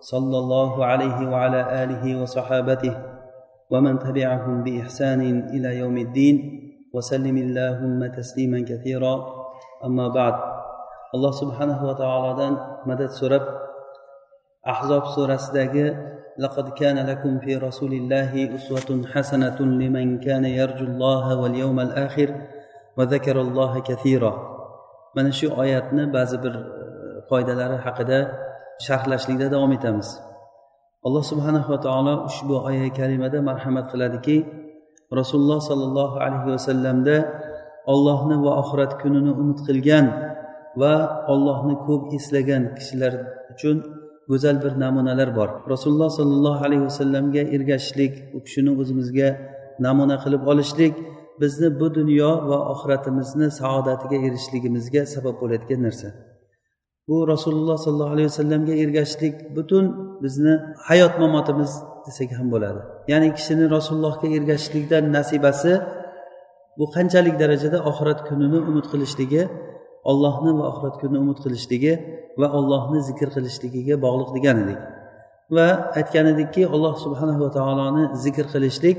صلى الله عليه وعلى آله وصحابته ومن تبعهم بإحسان إلى يوم الدين وسلم اللهم تسليما كثيرا. أما بعد alloh subhanahu va taolodan madad so'rab ahzob surasidagi لقد كان لكم في رسول الله أسوة حسنة لمن كان يرجو الله واليوم الآخر وذكر الله كثيرا. mana shu oyatni ba'zi bir foydalari haqida sharhlashlikda davom etamiz. Alloh subhanahu va taolo ushbu oya karimada marhamat qiladiki rasululloh sollallohu alayhi vasallamda ollohni va oxirat kunini umid qilgan va ollohni ko'p eslagan kishilar uchun go'zal bir namunalar bor. Rasululloh sollallohu alayhi vasallamga ergashishlik u kishini o'zimizga namuna qilib olishlik bizni bu dunyo va oxiratimizni saodatiga erishishligimizga sabab bo'layotgan narsa. Bu rasululloh sollallohu alayhi vasallamga ergashishlik butun bizni hayot mamotimiz desak ham bo'ladi. Ya'ni kishini rasulullohga ergashishlikdan nasibasi bu qanchalik darajada? Oxirat kunini umid qilishligi ollohni va oxirat kunini umid qilishligi va ollohni zikr qilishligiga bog'liq degan edik. Va aytgan edikki alloh subhanava taoloni zikr qilishlik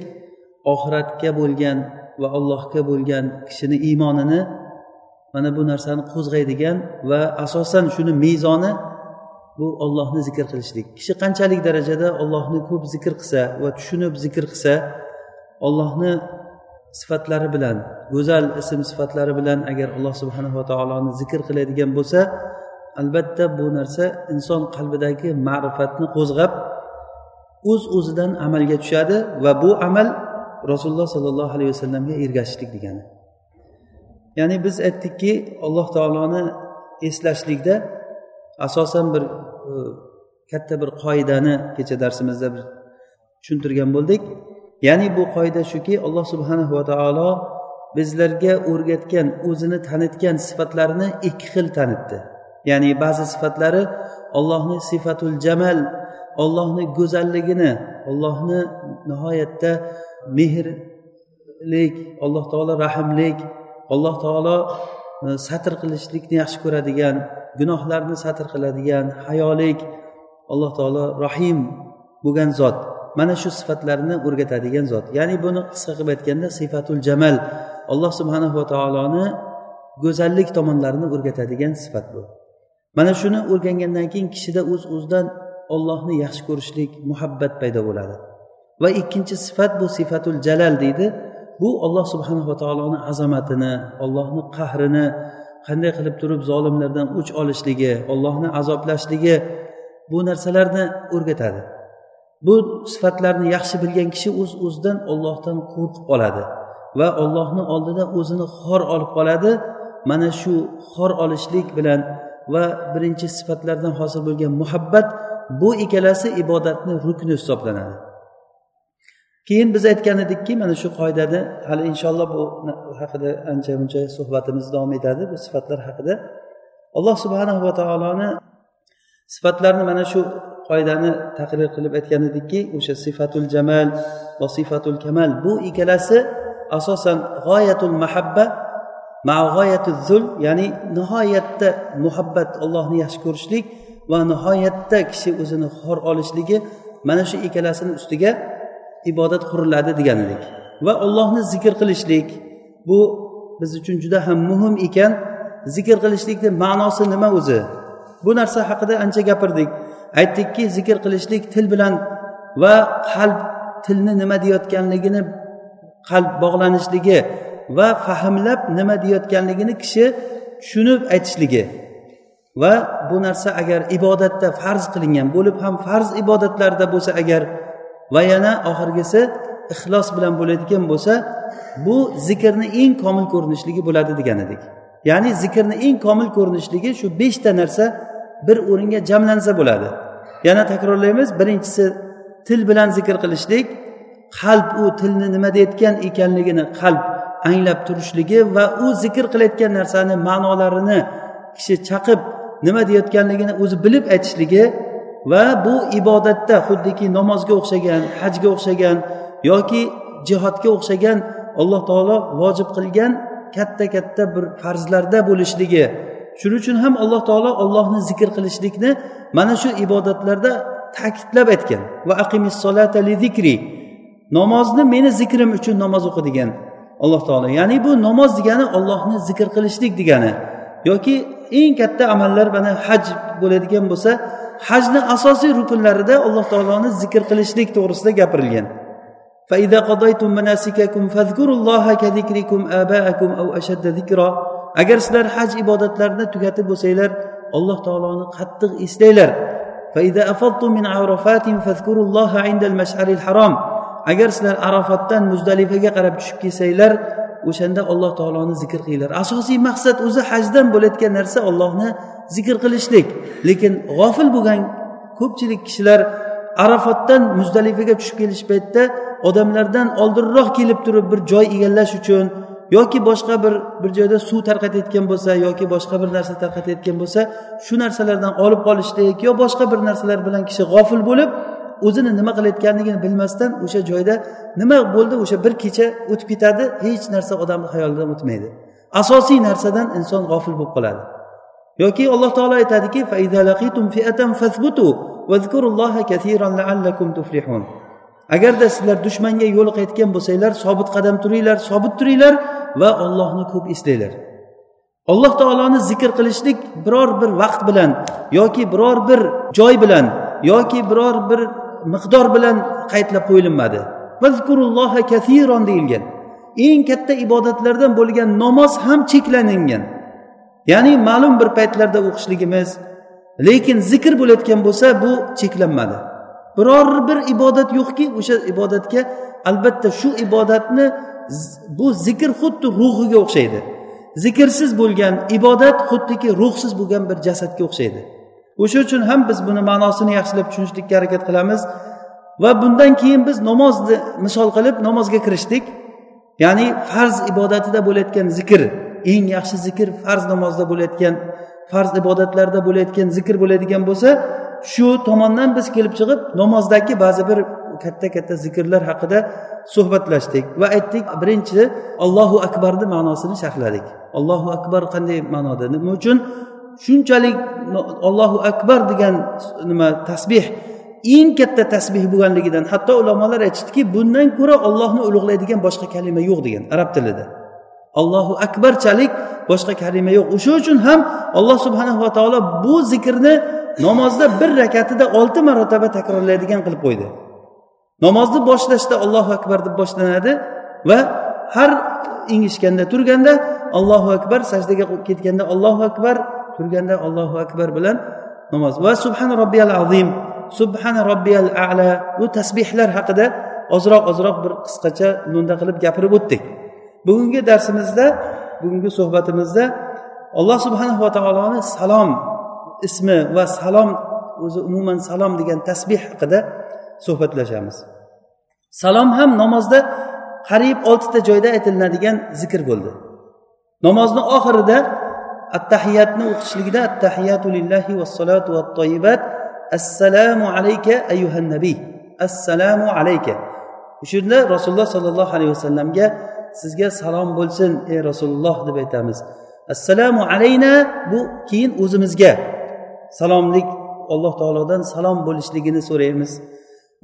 oxiratga bo'lgan va allohga bo'lgan kishini iymonini mana bu narsani qo'zg'aydigan va asosan shuni mezoni bu ollohni zikr qilishlik. Kishi qanchalik darajada ollohni ko'p zikr qilsa va tushunib zikr qilsa ollohni sifatlari bilan go'zal ism sifatlari bilan agar alloh subhanava taoloni zikr qiladigan bo'lsa albatta bu narsa inson qalbidagi ma'rifatni qo'zg'ab o'z uz o'zidan amalga tushadi va bu amal rasululloh sollallohu alayhi vasallamga ergashishlik degani. Ya'ni biz aytdikki alloh taoloni eslashlikda asosan bir e, katta bir qoidani kecha darsimizda bir tushuntirgan bo'ldik. Ya'ni bu qoida shuki alloh subhanahu va taolo bizlarga o'rgatgan o'zini tanitgan sifatlarini ikki xil tanitdi. Ya'ni ba'zi sifatlari ollohni sifatul jamal ollohni go'zalligini ollohni nihoyatda mehrlik alloh taolo rahmlik alloh taolo e, satr qilishlikni yaxshi ko'radigan gunohlarni satr qiladigan hayolik alloh taolo rohim bo'lgan zot. Mana shu sifatlarni o'rgatadigan zot. Ya'ni buni qisqa qilib aytganda sifatul jamal alloh subhanahu va taoloni go'zallik tomonlarini o'rgatadigan sifat bu. Mana shuni o'rgangandan keyin kishida o'z uz o'zidan ollohni yaxshi ko'rishlik muhabbat paydo bo'ladi. Va ikkinchi sifat bu sifatul jalal deydi. Bu olloh subhanava taoloni azamatini ollohni qahrini qanday qilib turib zolimlardan o'ch olishligi ollohni azoblashligi bu narsalarni o'rgatadi. Bu sifatlarni yaxshi bilgan kishi o'z uz o'zidan ollohdan qo'rqib qoladi va ollohni oldida o'zini xor olib qoladi mana shu xor olishlik bilan va birinchi sifatlardan hosil bo'lgan muhabbat bu ikkalasi ibodatni rukni hisoblanadi. Keyin biz aytgan edikki mana shu qoidada hali inshaalloh bu haqida ancha muncha suhbatimiz davom etadi bu sifatlar haqida. Alloh subhanahu va taoloni sifatlarini mana shu qoidani taqrir qilib aytgan edikki o'sha sifatul jamal va sifatul kamal bu ikkalasi asosan g'oyatul mahabba g'oyatul zul ya'ni nihoyatda muhabbat allohni yaxshi ko'rishlik va nihoyatda kishi o'zini xor olishligi mana shu ikkalasini ustiga ibodat quriladi deganlik va ollohni zikr qilishlik bu biz uchun juda ham muhim ekan. Zikr qilishlikni ma'nosi nima o'zi? Bu narsa haqida ancha gapirdik. Aytdikki zikr qilishlik til bilan va qalb tilni nima deyotganligini qalb bog'lanishligi va fahmlab nima deyotganligini kishi tushunib aytishligi va bu narsa agar ibodatda farz qilingan bo'lib ham farz ibodatlarda bo'lsa agar va yana oxirgisi ixlos bilan bo'ladigan bo'lsa bu zikrni eng komil ko'rinishligi bo'ladi degan edik ya'ni zikrni eng komil ko'rinishligi shu beshta narsa bir o'ringa jamlansa bo'ladi. Yana takrorlaymiz birinchisi til bilan zikr qilishlik qalb u tilni nima deyayotgan ekanligini qalb anglab turishligi va u zikr qilayotgan narsani ma'nolarini kishi chaqib nima deyotganligini o'zi bilib aytishligi va bu ibodatda xuddiki namozga o'xshagan hajga o'xshagan yoki jihodga o'xshagan alloh taolo vojib qilgan katta katta bir farzlarda bo'lishligi. Shuning uchun ham alloh taolo ollohni zikr qilishlikni mana shu ibodatlarda ta'kidlab aytgan. Va aqimissolata li zikri. Namozni meni zikrim uchun namoz o'qi degan alloh taolo. Ya'ni bu namoz degani ollohni zikr qilishlik degani. Yoki eng katta amallar mana haj bo'ladigan bo'lsa hajni asosiy rukunlarida alloh taoloni zikr qilishlik to'g'risida gapirilgan. Agar sizlar haj ibodatlarini tugatib bo'lsanglar alloh taoloni qattiq eslanglar agar sizlar arafatdan muzdalifaga qarab tushib kelsanglar o'shanda alloh taoloni zikr qilinglar. Asosiy maqsad o'zi hajdan bo'layotgan narsa ollohni zikr qilishlik. Lekin g'ofil bo'lgan ko'pchilik kishilar arafotdan muzdalifaga tushib kelish paytida odamlardan oldinroq kelib turib bir joy egallash uchun yoki boshqa bir bir joyda suv tarqatayotgan bo'lsa yoki boshqa bir narsa tarqatayotgan bo'lsa shu narsalardan olib qolishlik yo boshqa bir narsalar bilan kishi g'ofil bo'lib o'zini nima qilayotganligini bilmasdan o'sha joyda nima bo'ldi o'sha bir kecha o'tib ketadi hech narsa odamni xayolidan o'tmaydi. Asosiy narsadan inson g'ofil bo'lib qoladi. Yoki alloh taolo aytadiki agarda sizlar dushmanga yo'liqayotgan bo'lsanglar sobit qadam turinglar sobit turinglar va ollohni ko'p eslanglar. Alloh taoloni zikr qilishlik biror bir vaqt bilan yoki biror bir joy bilan yoki biror bir miqdor bilan qaydlab qo'yilmadi. Deyilgan. Eng katta ibodatlardan bo'lgan namoz ham cheklangan. Ya'ni ma'lum bir paytlarda o'qishligimiz lekin zikr bo'layotgan bo'lsa bu cheklanmadi. Biror bir ibodat yo'qki o'sha ibodatga albatta shu ibodatni bu zikr xuddi ruhiga o'xshaydi. Zikrsiz bo'lgan ibodat xuddiki ruhsiz bo'lgan bir jasadga o'xshaydi. O'sha uchun ham biz buni ma'nosini yaxshilab tushunishlikka harakat qilamiz. Va bundan keyin biz namozni misol qilib namozga kirishdik. Ya'ni farz ibodatida bo'layotgan zikr eng yaxshi zikr farz namozda bo'layotgan farz ibodatlarda bo'layotgan zikr bo'ladigan bo'lsa shu tomondan biz kelib chiqib namozdagi ba'zi bir katta katta zikrlar haqida suhbatlashdik va aytdik birinchi allohu akbarni ma'nosini sharhladik. Allohu akbar qanday ma'noda? Nima uchun? Shunchalik allohu akbar degan nima tasbeh eng katta tasbeh bo'lganligidan hatto ulamolar aytishdiki bundan ko'ra ollohni ulug'laydigan boshqa kalima yo'q degan arab tilida. Allohu akbarchalik boshqa kalima yo'q. O'sha uchun ham alloh subhanahu va taolo bu zikrni namozda bir rakatida olti marotaba takrorlaydigan qilib qo'ydi. Namozni boshlashda allohu akbar deb boshlanadi va har ingishganda turganda allohu akbar sajdaga ketganda allohu akbar turganda allohu akbar bilan namoz. Va subhana robbiyal azim subhana robbiyal ala bu tasbehlar haqida ozroq ozroq bir qisqacha nunda qilib gapirib o'tdik. Bugungi darsimizda bugungi suhbatimizda alloh subhanahu va taoloni salom ismi va salom o'zi umuman salom degan tasbeh haqida suhbatlashamiz. Salom ham namozda qariyb oltita joyda aytilinadigan zikr bo'ldi. Namozni oxirida attahiyatni o'qishligida attahiyatu lillahi vassalatu vattoyibat assalomu alayka ayyuhan nabiy assalomu alayka. O'sha yerda rasululloh sollallohu alayhi vasallamga sizga salom bo'lsin ey rasululloh deb aytamiz. Assalomu alayna bu keyin o'zimizga salomlik alloh taolodan salom bo'lishligini so'raymiz.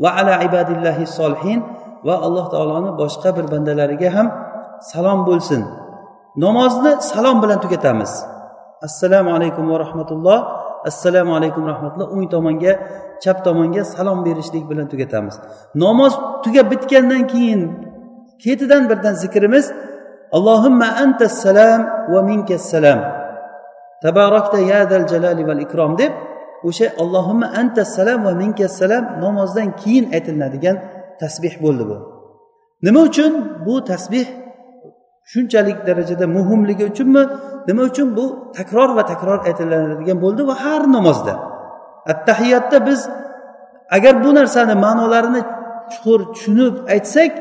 Va ala ibadillahi solihin. Va alloh taoloni boshqa bir bandalariga ham salom bo'lsin. Namozni salom bilan tugatamiz. Assalomu alaykum va rahmatulloh. Assalomu alaykum rahmatulloh. O'ng tomonga chap tomonga salom berishlik bilan tugatamiz. Namoz tugab bitgandan keyin ketidan birdan zikrimiz allohimma anta salam va minka salam. Tabarakta yadal jalali val ikrom deb o'sha allohimma anta salam va minka salam namozdan keyin aytilinadigan tasbeh bo'ldi bu. Nima uchun bu tasbeh shunchalik darajada muhimligi uchunmi? Nima uchun bu takror va takror aytiladigan bo'ldi va har namozda? Attahiyatda biz agar bu narsani ma'nolarini chuqur tushunib aytsak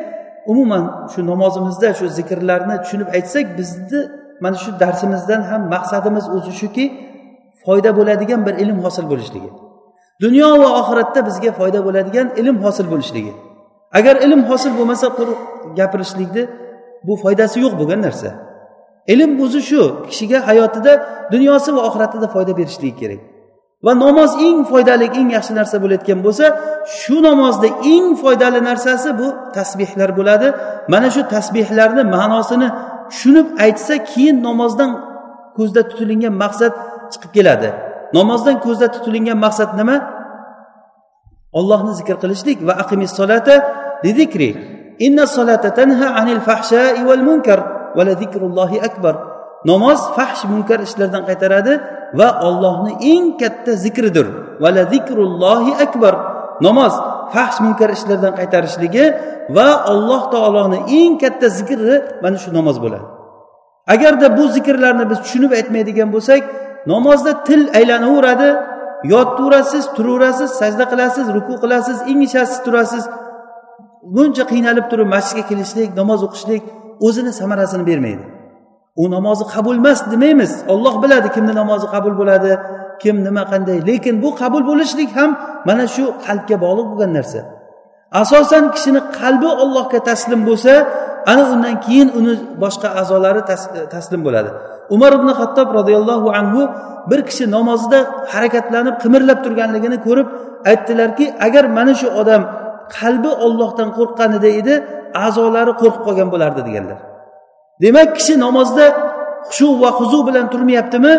umuman shu namozimizda shu zikrlarni tushunib aytsak bizni mana shu darsimizdan ham maqsadimiz o'zi shuki foyda bo'ladigan bir ilm hosil bo'lishligi. Dunyo va oxiratda bizga foyda bo'ladigan ilm hosil bo'lishligi. Agar ilm hosil bo'lmasa quruq gapirishlikni bu foydasi yo'q bo'lgan narsa. Ilm o'zi shu kishiga hayotida dunyosi va oxiratida foyda berishligi kerak. Va namoz eng foydali eng yaxshi narsa bo'layotgan bo'lsa shu namozda eng foydali narsasi bu tasbehlar bo'ladi. Mana shu tasbehlarni ma'nosini tushunib aytsa keyin namozdan ko'zda tutilingan maqsad chiqib keladi. Namozdan ko'zda tutilingan maqsad nima? Ollohni zikr qilishlik va aqimis solata lidikri inna solata tanha anil fahshai val munkar. Va zikrullohi akbar. Namoz fahsh munkar ishlardan qaytaradi va ollohni eng katta zikridir. Vala zikrullohi akbar. Namoz fahsh munkar ishlardan qaytarishligi va alloh taoloni eng katta zikri mana shu namoz bo'ladi. Agarda bu zikrlarni biz tushunib aytmaydigan bo'lsak namozda til aylanaveradi. Yotdaverasiz turaverasiz sajda qilasiz ruku qilasiz ingishasiz turasiz. Buncha qiynalib turib masjidga kelishlik namoz o'qishlik o'zini samarasini bermaydi. U namozi qabul emas demaymiz. Olloh biladi kimni namozi qabul bo'ladi kim nima qanday. Lekin bu qabul bo'lishlik ham mana shu qalbga bog'liq bo'lgan narsa. Asosan kishini qalbi ollohga taslim bo'lsa ana undan keyin uni boshqa a'zolari taslim bo'ladi. Umar ibn hattob roziyallohu anhu bir kishi namozida harakatlanib qimirlab turganligini ko'rib aytdilarki agar mana shu odam qalbi ollohdan qo'rqqanida edi a'zolari qo'rqib qolgan bo'lardi deganlar. Demak kishi namozda xushu va huzu bilan turmayaptimi?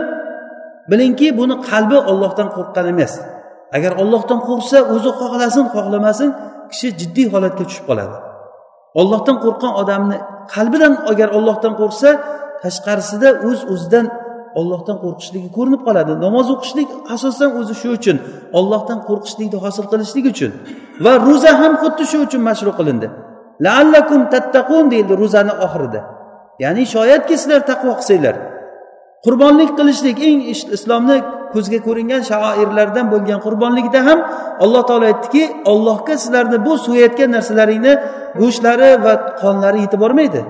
Bilingki buni qalbi ollohdan qo'rqqan emas. Agar ollohdan qo'rqsa o'zi xohlasin xohlamasin kishi jiddiy holatga tushib qoladi. Ollohdan qo'rqqan odamni qalbidan agar ollohdan qo'rqsa tashqarisida o'z uz o'zidan ollohdan qo'rqishligi ko'rinib qoladi. Namoz o'qishlik asosan o'zi shu uchun ollohdan qo'rqishlikni hosil qilishlik uchun va ro'za ham xuddi shu uchun mashru qilindi. Laallakum tattaqun deyildi ro'zani oxirida. Ya'ni shoyatki sizlar taqvo qilsanglar. Qurbonlik qilishlik eng islomni ko'zga ko'ringan shaoirlardan bo'lgan qurbonlikda ham alloh taolo aytdiki ollohga sizlarni bu so'yayotgan narsalaringni go'shtlari va qonlari yetib bormaydi.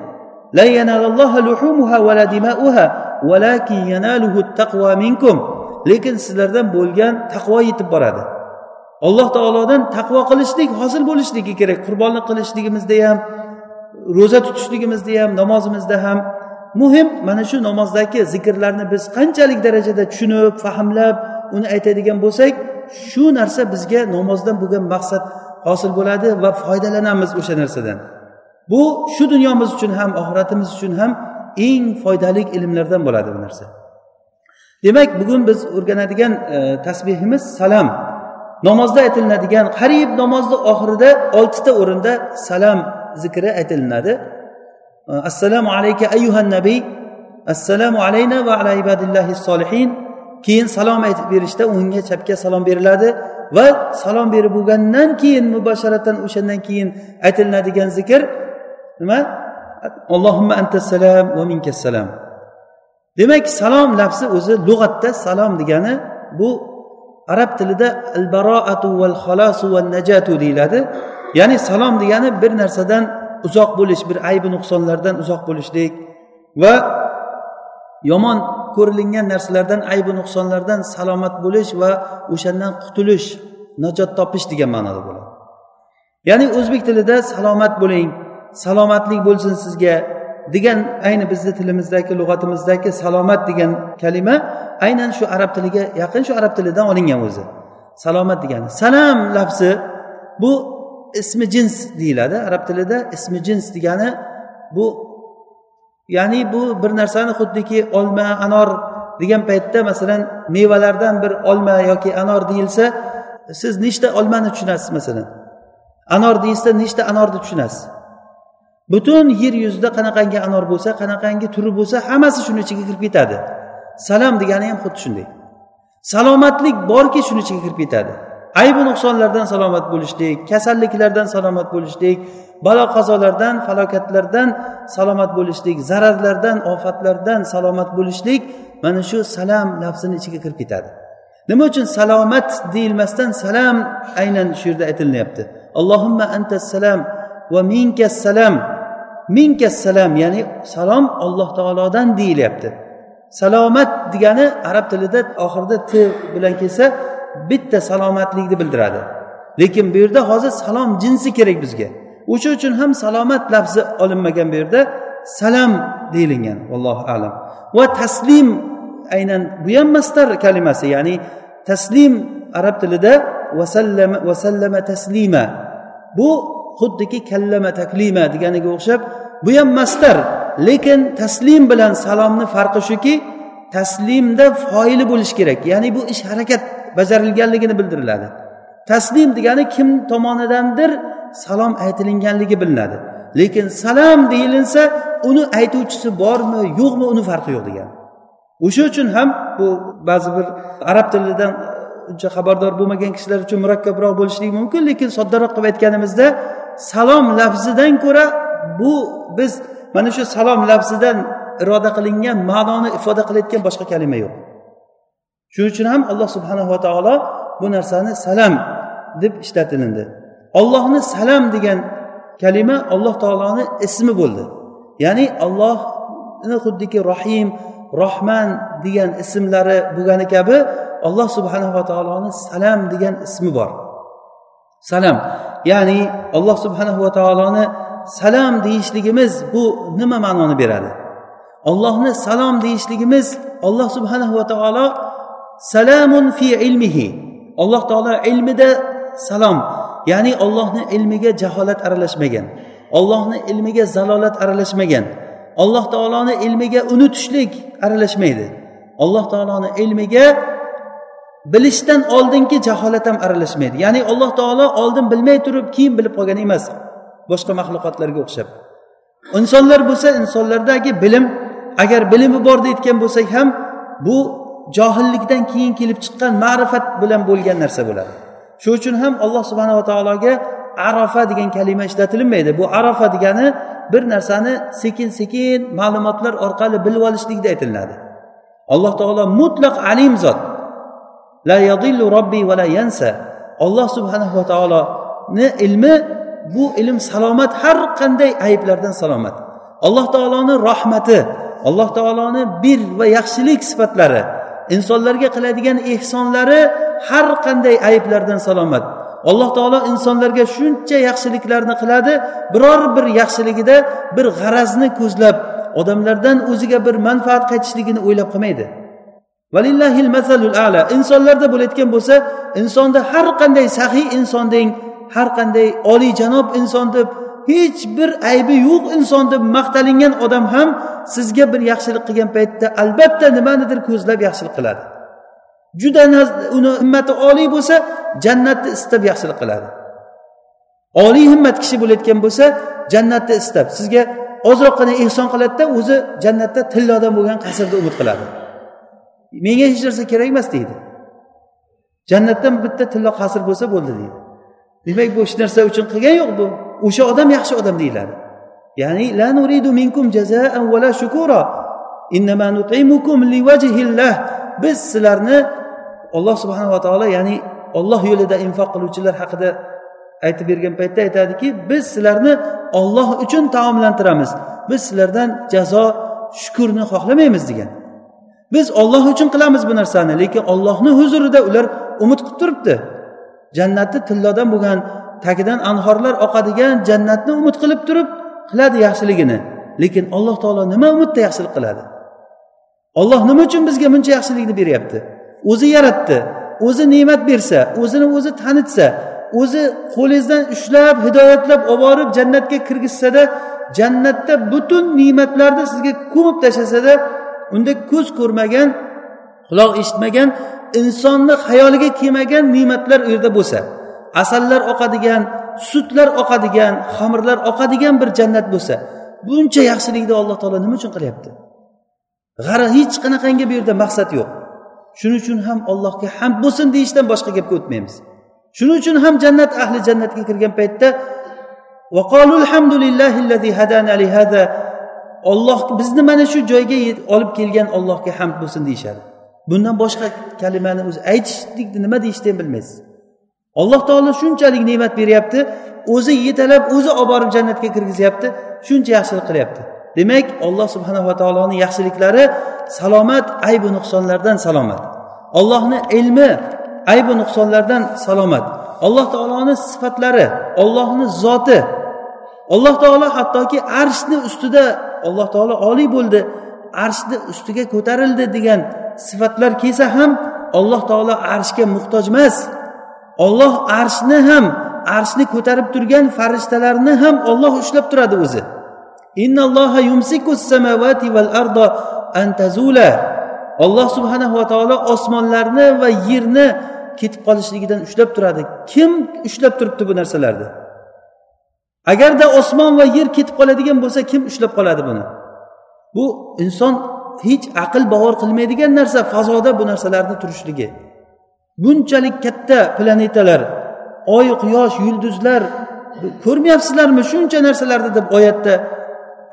Lekin sizlardan bo'lgan taqvo yetib boradi. Alloh taolodan taqvo qilishlik hosil bo'lishligi kerak qurbonlik qilishligimizda ham ro'za tutishligimizda ham namozimizda ham muhim. Mana shu namozdagi zikrlarni biz qanchalik darajada tushunib fahmlab uni aytadigan bo'lsak shu narsa bizga namozdan bo'lgan maqsad hosil bo'ladi va foydalanamiz o'sha narsadan. Bu shu dunyomiz uchun ham oxiratimiz uchun ham eng foydali ilmlardan bo'ladi bu narsa. Demak bugun biz o'rganadigan e, tasbehimiz salom namozda aytilinadigan qariyb namozni oxirida oltita o'rinda salom zikri aytilinadi. E, assalomu alayka ayyuhan nabiy assalomu alayna va ala ibadillahi solihin keyin salom aytib berishda unga chapga salom beriladi va salom berib bo'lgandan keyin mubasharatan o'shandan keyin aytilinadigan zikr nima? Allohimma antassalam va minkassalam demak salom lafzi o'zi lug'atda salom degani bu arab tilida al baroatu val xalosu val najatu deyiladi. Ya'ni salom degani bir narsadan uzoq bo'lish bir aybi nuqsonlardan uzoq bo'lishlik va yomon ko'rilingan narsalardan aybi nuqsonlardan salomat bo'lish va o'shandan qutulish najot topish degan ma'noda bo'ladi. Ya'ni o'zbek tilida salomat bo'ling. Salomatlik bo'lsin sizga degan ayni bizni tilimizdagi lug'atimizdagi salomat degan kalima aynan shu arab tiliga yaqin shu arab tilidan olingan o'zi. Salomat degani. Salam lafzi bu ismi jins deyiladi. Arab tilida ismi jins degani bu ya'ni bu bir narsani xuddiki olma anor degan paytda masalan mevalardan bir olma yoki anor deyilsa siz nechta olmani tushunasiz masalan? Anor deyilsa nechta anorni tushunasiz? Butun yer yuzida qanaqangi anor bo'lsa qanaqangi turi bo'lsa hammasi shuni ichiga kirib ketadi. Salom degani ham xuddi shunday. Salomatlik borki shuni ichiga kirib ketadi. Aybu nuqsonlardan salomat bo'lishlik kasalliklardan salomat bo'lishlik balo qazolardan falokatlardan salomat bo'lishlik zararlardan ofatlardan salomat bo'lishlik mana shu salam lafzini ichiga kirib ketadi. Nima uchun salomat deyilmasdan salam aynan shu yerda aytilyapti allohimma antassalam va minkassalam minkassalam ya'ni salom alloh taolodan deyilyapti. Salomat degani arab tilida oxirida t bilan kelsa bitta salomatlikni bildiradi. Lekin bu yerda hozir salom jinsi kerak bizga. O'sha uchun ham salomat lafzi olinmagan bu yerda salam deyilgan allohu alam. Va taslim aynan bu ham mastar kalimasi ya'ni taslim arab tilida vasallama vasallama taslima. Bu xuddiki kallama taklima deganiga o'xshab bu ham mastar lekin taslim bilan salomni farqi shuki taslimda foili bo'lishi kerak. Ya'ni bu ish harakat bajarilganligini bildiriladi. Taslim degani kim tomonidandir salom aytilinganligi bilinadi. Lekin salom deyilinsa uni aytuvchisi bormi yo'qmi uni farqi yo'q degani. O'sha uchun ham bu ba'zi bir arab tilidan e, uncha xabardor bo'lmagan kishilar uchun murakkabroq bo'lishligi mumkin. Lekin soddaroq qilib aytganimizda salom lafzidan ko'ra bu biz mana shu salom lafzidan iroda qilingan ma'noni ifoda qilayotgan boshqa kalima yo'q. Shuning uchun ham alloh subhanava taolo bu narsani salam deb ishlatilindi. Ollohni salam degan kalima alloh taoloni ismi bo'ldi. Ya'ni ollohni xuddiki rohim rohman degan ismlari bo'lgani kabi alloh subhanava taoloni salam degan ismi bor. Salam. Ya'ni alloh subhanahu va taoloni salam deyishligimiz bu nima ma'noni beradi? Ollohni salom deyishligimiz alloh subhanahu va taolo salamun fi ilmihi. Alloh taolo ilmida salom. Ya'ni ollohni ilmiga jaholat aralashmagan. Ollohni ilmiga zalolat aralashmagan. Alloh taoloni ilmiga unutishlik aralashmaydi. Alloh taoloni ilmiga bilishdan oldingi jaholat ham aralashmaydi. Ya'ni alloh taolo oldin bilmay turib keyin bilib qolgan emas. Boshqa maxluqotlarga o'xshab. Insonlar bo'lsa insonlardagi bilim agar bilimi bor deyotgan bo'lsak ham bu johillikdan keyin kelib chiqqan ma'rifat bilan bo'lgan narsa bo'ladi. Shuning uchun ham alloh subhanava taologa arafa degan kalima ishlatilinmaydi bu arafa degani bir narsani sekin sekin ma'lumotlar orqali bilib olishlikda aytiladi alloh taolo mutlaq alim zot. La yadillu robbi va la yansa. Alloh subhanava taoloni ilmi bu ilm salomat har qanday ayblardan salomat. Alloh taoloni rahmati alloh taoloni bir va yaxshilik sifatlari insonlarga qiladigan ehsonlari har qanday ayblardan salomat. Alloh taolo insonlarga shuncha yaxshiliklarni qiladi biror bir yaxshiligida bir g'arazni ko'zlab odamlardan o'ziga bir manfaat qaytishligini o'ylab qilmaydi valillahil mazalul ala. Insonlarda bo'layotgan bo'lsa insonda har qanday sahiy inson deng har qanday oliyjanob inson deb hech bir aybi yo'q inson deb maqtalingan odam ham sizga bir yaxshilik qilgan paytda albatta nimanidir ko'zlab yaxshilik qiladi. Juda uni himmati oliy bo'lsa jannatni istab yaxshilik qiladi. Oliy himmat kishi bo'layotgan bo'lsa jannatni istab sizga ozroqgina ehson qiladida o'zi jannatda tillodan bo'lgan qasrda umid qiladi. Menga hech narsa kerak emas deydi. Jannatdan bitta tillo qasr bo'lsa bo'ldi deydi. Demak bu hech narsa uchun qilgan yo'q bu. O'sha odam yaxshi odam deyiladi. Ya'ni la nuridu minkum jazaan vala shukura. Innama nut'imukum liwajhillah. Biz sizlarni alloh subhanava taolo ya'ni olloh yo'lida infoq qiluvchilar haqida aytib bergan paytda aytadiki biz sizlarni olloh uchun taomlantiramiz. Biz sizlardan jazo shukurni xohlamaymiz degan. Biz olloh uchun qilamiz bu narsani lekin ollohni huzurida ular umid qilib turibdi. Jannatni tillodan bo'lgan tagidan anhorlar oqadigan jannatni umid qilib turib qiladi yaxshiligini. Lekin alloh taolo nima umidda yaxshilik qiladi? Olloh nima uchun bizga buncha yaxshilikni beryapti? O'zi yaratdi o'zi ne'mat bersa o'zini o'zi tanitsa o'zi qo'lingizdan ushlab hidoyatlab olib borib jannatga kirgizsada jannatda butun ne'matlarni sizga ko'mib tashlasada unda ko'z ko'rmagan quloq eshitmagan insonni xayoliga kelmagan ne'matlar u yerda bo'lsa asallar oqadigan sutlar oqadigan xamirlar oqadigan bir jannat bo'lsa buncha yaxshilikni alloh taolo nima uchun qilyapti? G'ara hech qanaqangi bu yerda maqsad yo'q. Shuning uchun ham allohga hamd bo'lsin deyishdan boshqa gapga o'tmaymiz. Shuning uchun ham jannat ahli jannatga kirgan paytda olloh bizni mana shu joyga olib kelgan ollohga hamd bo'lsin deyishadi. Bundan boshqa kalimani o'zi aytishlikni nima deyishni ham bilmaysiz. Alloh taolo shunchalik ne'mat beryapti o'zi yetalab o'zi olib borib jannatga kirgizyapti shuncha yaxshilik qilyapti. Demak alloh subhanava taoloni yaxshiliklari salomat aybu nuqsonlardan salomat. Ollohni ilmi aybu nuqsonlardan salomat. Alloh taoloni sifatlari ollohni zoti. Alloh taolo hattoki arshni ustida alloh taolo oliy bo'ldi arshni ustiga ko'tarildi degan sifatlar kelsa ham alloh taolo arshga muhtoj emas. Olloh arshni ham arshni ko'tarib turgan farishtalarni ham olloh ushlab turadi o'zi. Olloh subhanahu va taolo osmonlarni va yerni ketib qolishligidan ushlab turadi. Kim ushlab turibdi bu narsalarni? Agarda osmon va yer ketib qoladigan bo'lsa kim ushlab qoladi buni? Bu inson hech aql bovar qilmaydigan narsa fazoda bu narsalarni turishligi. Bunchalik katta planetalar oy quyosh yulduzlar ko'rmayapsizlarmi? Shuncha narsalarni deb oyatda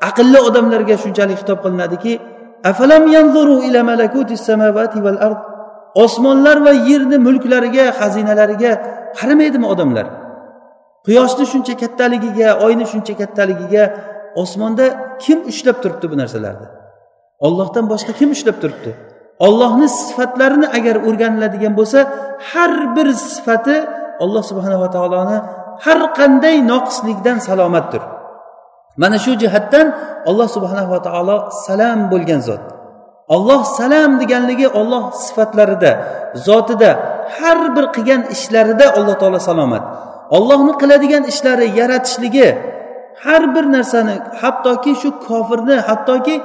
aqlli odamlarga shunchalik xitob qilinadiki afalam yanzuru ila malakutis samawati val ard? Osmonlar va yerni mulklariga xazinalariga qaramaydimi odamlar? Quyoshni shuncha kattaligiga oyni shuncha kattaligiga osmonda kim ushlab turibdi bu narsalarni? Ollohdan boshqa kim ushlab turibdi? Ollohni sifatlarini agar o'rganiladigan bo'lsa har bir sifati alloh subhanava taoloni har qanday noqislikdan salomatdir. Mana shu jihatdan alloh subhanava taolo salam bo'lgan zot. Olloh salam deganligi olloh sifatlarida zotida har bir qilgan ishlarida alloh taolo salomat. Ollohni qiladigan ishlari yaratishligi har bir narsani hattoki shu kofirni hattoki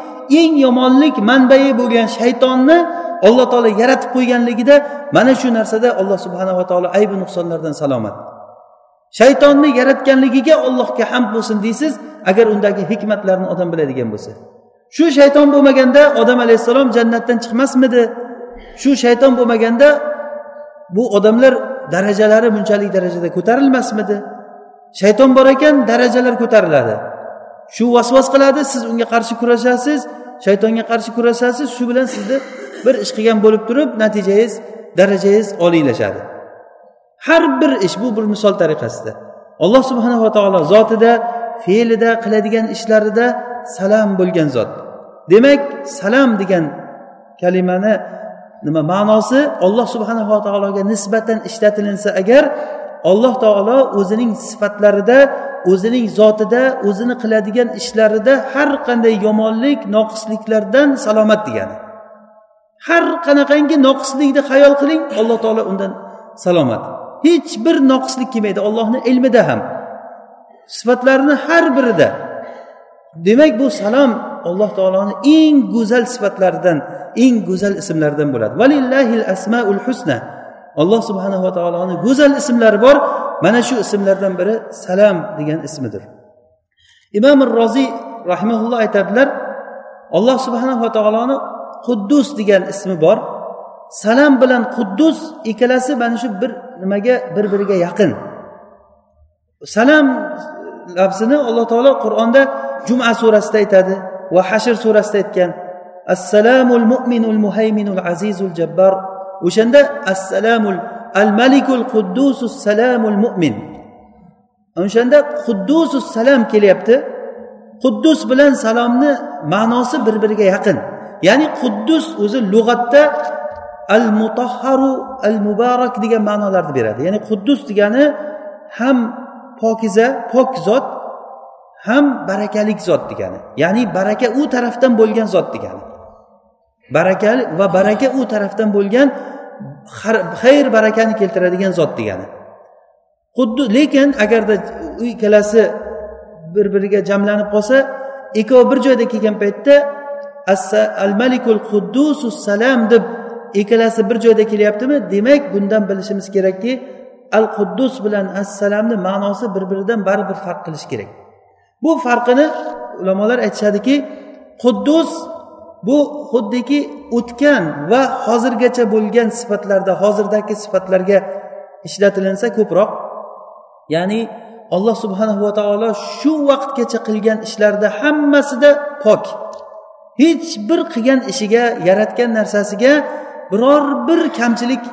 eng yomonlik manbai bo'lgan shaytonni alloh taolo yaratib qo'yganligida mana shu narsada alloh subhanava taolo aybi nuqsonlardan salomat. Shaytonni yaratganligiga allohga hamd bo'lsin deysiz agar undagi hikmatlarni odam biladigan bo'lsa. Shu shayton bo'lmaganda odam alayhissalom jannatdan chiqmasmidi? Shu shayton bo'lmaganda bu odamlar darajalari bunchalik darajada ko'tarilmasmidi? Shayton bor ekan darajalar ko'tariladi. Shu vasvas qiladi siz unga qarshi kurashasiz shaytonga qarshi kurashasiz shu bilan sizni bir ish qilgan bo'lib turib natijangiz darajangiz oliylashadi. Har bir ish bu bir misol tariqasida. Alloh subhanava taolo zotida fe'lida qiladigan ishlarida salam bo'lgan zot. Demak salam degan kalimani nima ma'nosi? Olloh subhanava taologa nisbatan ishlatilinsa agar alloh taolo o'zining sifatlarida o'zining zotida o'zini qiladigan ishlarida har qanday yomonlik noqisliklardan salomat degani. Har qanaqangi noqislikni xayol qiling alloh taolo undan salomat. Hech bir noqislik kelmaydi ollohni ilmida ham. Sifatlarini har birida. Demak bu salom alloh taoloni eng go'zal sifatlaridan eng go'zal ismlaridan bo'ladi. Valillahil asmaul husna. Alloh subhanava taoloni go'zal ismlari bor. Mana shu ismlardan biri salam degan ismidir. Imom roziy rahimaulloh aytadilar alloh subhanava taoloni quddus degan ismi bor. Salam bilan quddus ikkalasi mana shu bir nimaga bir biriga yaqin. Salam lafzini alloh taolo qur'onda juma surasida aytadi. Va hashr surasida aytgan assalomul mu'minul muhayminul azizul jabbar. O'shanda assalamul al malikul quddusus salamul mu'min. O'shanda quddusus salam kelyapti. Quddus bilan salomni ma'nosi bir biriga yaqin. Ya'ni quddus o'zi lug'atda al mutahharu al muborak degan ma'nolarni beradi. Ya'ni quddus degani ham pokiza pok zot ham barakalik zot degani. Ya'ni baraka u tarafdan bo'lgan zot degani. Baraka va baraka u tarafdan bo'lgan xayr barakani keltiradigan zot degani. Xuddi lekin agarda u ikkalasi bir biriga jamlanib qolsa ikkovi bir joyda kelgan paytda al malikul quddusus salam deb ikkalasi bir joyda kelyaptimi? Demak bundan bilishimiz kerakki al quddus bilan assalamni ma'nosi bir biridan baribir farq qilish kerak. Bu farqini ulamolar aytishadiki quddus bu xuddiki o'tgan va hozirgacha bo'lgan sifatlarda hozirdagi sifatlarga ishlatilinsa ko'proq. Ya'ni alloh subhanahu va taolo shu vaqtgacha qilgan ishlarida hammasida pok. Hech bir qilgan ishiga yaratgan narsasiga biror bir kamchilik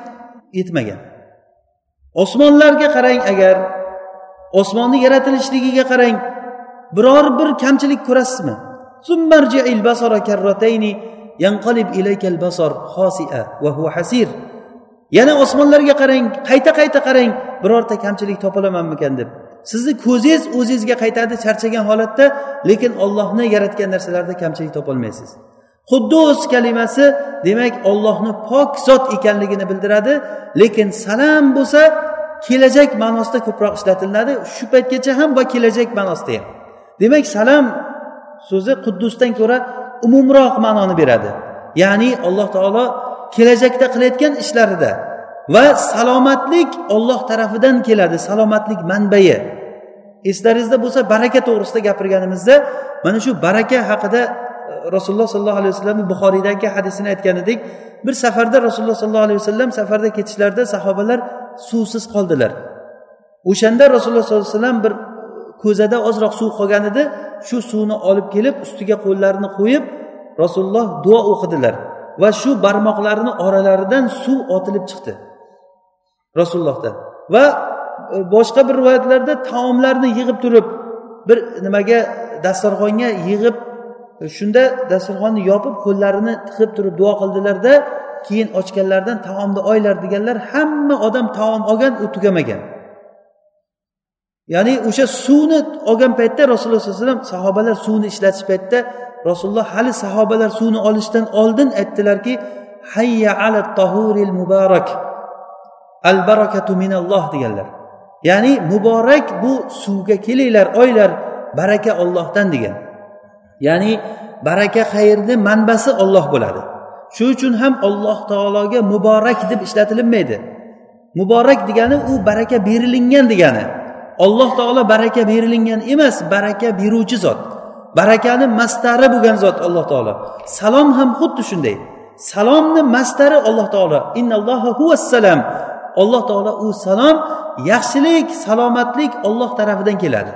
yetmagan. Osmonlarga qarang agar osmonni yaratilishligiga qarang biror bir kamchilik ko'rasizmi? Yana osmonlarga qarang qayta qayta qarang birorta kamchilik topolamanmikan deb. Sizni ko'zingiz o'zingizga qaytadi charchagan holatda lekin ollohni yaratgan narsalarda kamchilik topolmaysiz. Quddus kalimasi demak ollohni pok zot ekanligini bildiradi lekin salam bo'lsa kelajak ma'nosida ko'proq ishlatiladi. Shu paytgacha ham va kelajak ma'nosida ham. Demak salam so'zi quddusdan ko'ra umumroq ma'noni beradi. Ya'ni alloh taolo kelajakda qilayotgan ishlarida va salomatlik olloh tarafidan keladi salomatlik manbai eslaringizda bo'lsa baraka to'g'risida gapirganimizda mana shu baraka haqida e, rasululloh sollallohu alayhi vasallam buxoriydagi hadisini aytgan edik. Bir safarda rasululloh sollallohu alayhi vasallam safarda ketishlarida sahobalar suvsiz qoldilar. O'shanda rasululloh sollallohu alayhi vasallam bir ko'zada ozroq suv qolgan edi. Shu suvni olib kelib ustiga qo'llarini qo'yib rasululloh duo o'qidilar va shu barmoqlarini oralaridan suv otilib chiqdi. Rasulullohdan. Va e, boshqa bir rivoyatlarda taomlarni yig'ib turib bir nimaga dasturxonga yig'ib e, shunda dasturxonni yopib qo'llarini tiqib turib duo qildilarda keyin ochganlaridan taomni oylar deganlar hamma odam taom olgan u tugamagan. Ya'ni o'sha suvni olgan paytda rasululloh sallallohu alayhi vasallam sahobalar suvni ishlatish paytida rasululloh hali sahobalar suvni olishdan oldin aytdilarki hayya ala tahuril muborak al barakatu minalloh deganlar. Ya'ni muborak bu suvga kelinglar oylar baraka ollohdan degan. Ya'ni baraka xayrni manbasi olloh bo'ladi. Shuning uchun ham alloh taologa muborak deb ishlatilinmaydi. Muborak degani u baraka berilingan degani. Alloh taolo baraka berilingan emas baraka beruvchi zot. Barakani mastari bo'lgan zot alloh taolo. Salom ham xuddi shunday. Salomni mastari alloh taolo. Innalloha huvassalam alloh taolo u salom yaxshilik salomatlik olloh tarafidan keladi.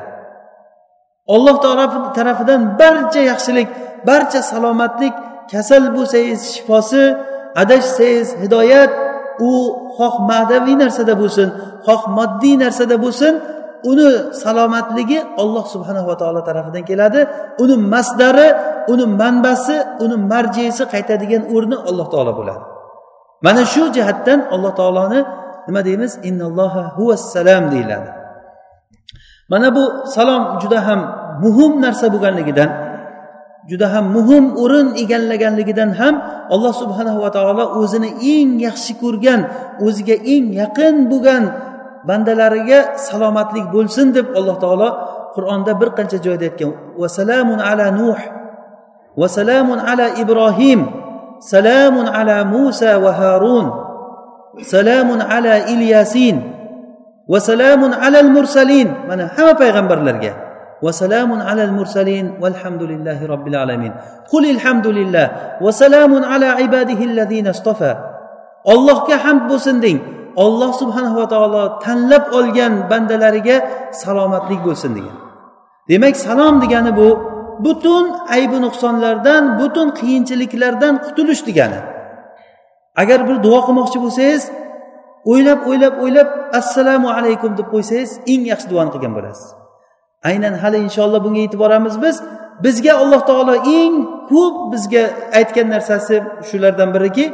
Olloh taolo tarafidan barcha yaxshilik barcha salomatlik kasal bo'lsangiz shifosi adashsangiz hidoyat u xoh ma'naviy narsada bo'lsin xoh moddiy narsada bo'lsin uni salomatligi olloh subhanava taolo tarafidan keladi. Uni masdari uni manbasi uni marjesi qaytadigan o'rni alloh taolo bo'ladi. Mana shu jihatdan alloh taoloni nima deymiz? Innalloha huvassalam deyiladi. Mana bu salom juda ham muhim narsa bo'lganligidan juda ham muhim o'rin egallaganligidan ham alloh subhanahu va taolo o'zini eng yaxshi ko'rgan o'ziga eng yaqin bo'lgan bandalariga salomatlik bo'lsin deb alloh taolo qur'onda bir qancha joyda aytgan vasalamun ala nuh vasalamun ala ibrohim salamun ala musa va harun salamun ala ilyasin va salamun alal mursalin mana hamma payg'ambarlarga وسلام على المرسلين والحمد لله رب العالمين قل الحمد لله وسلام على عباده الذين اصطفى ollohga hamd bo'lsin deng olloh subhanava taolo tanlab olgan bandalariga salomatlik bo'lsin degan. Demak salom degani bu butun aybi nuqsonlardan butun qiyinchiliklardan qutulish degani. Agar bir duo qilmoqchi bo'lsangiz o'ylab o'ylab o'ylab assalomu alaykum deb qo'ysangiz eng yaxshi duoni qilgan bo'lasiz. Aynan hali inshaalloh bunga yetib boramiz biz bizga alloh taolo eng ko'p bizga aytgan narsasi shulardan biriki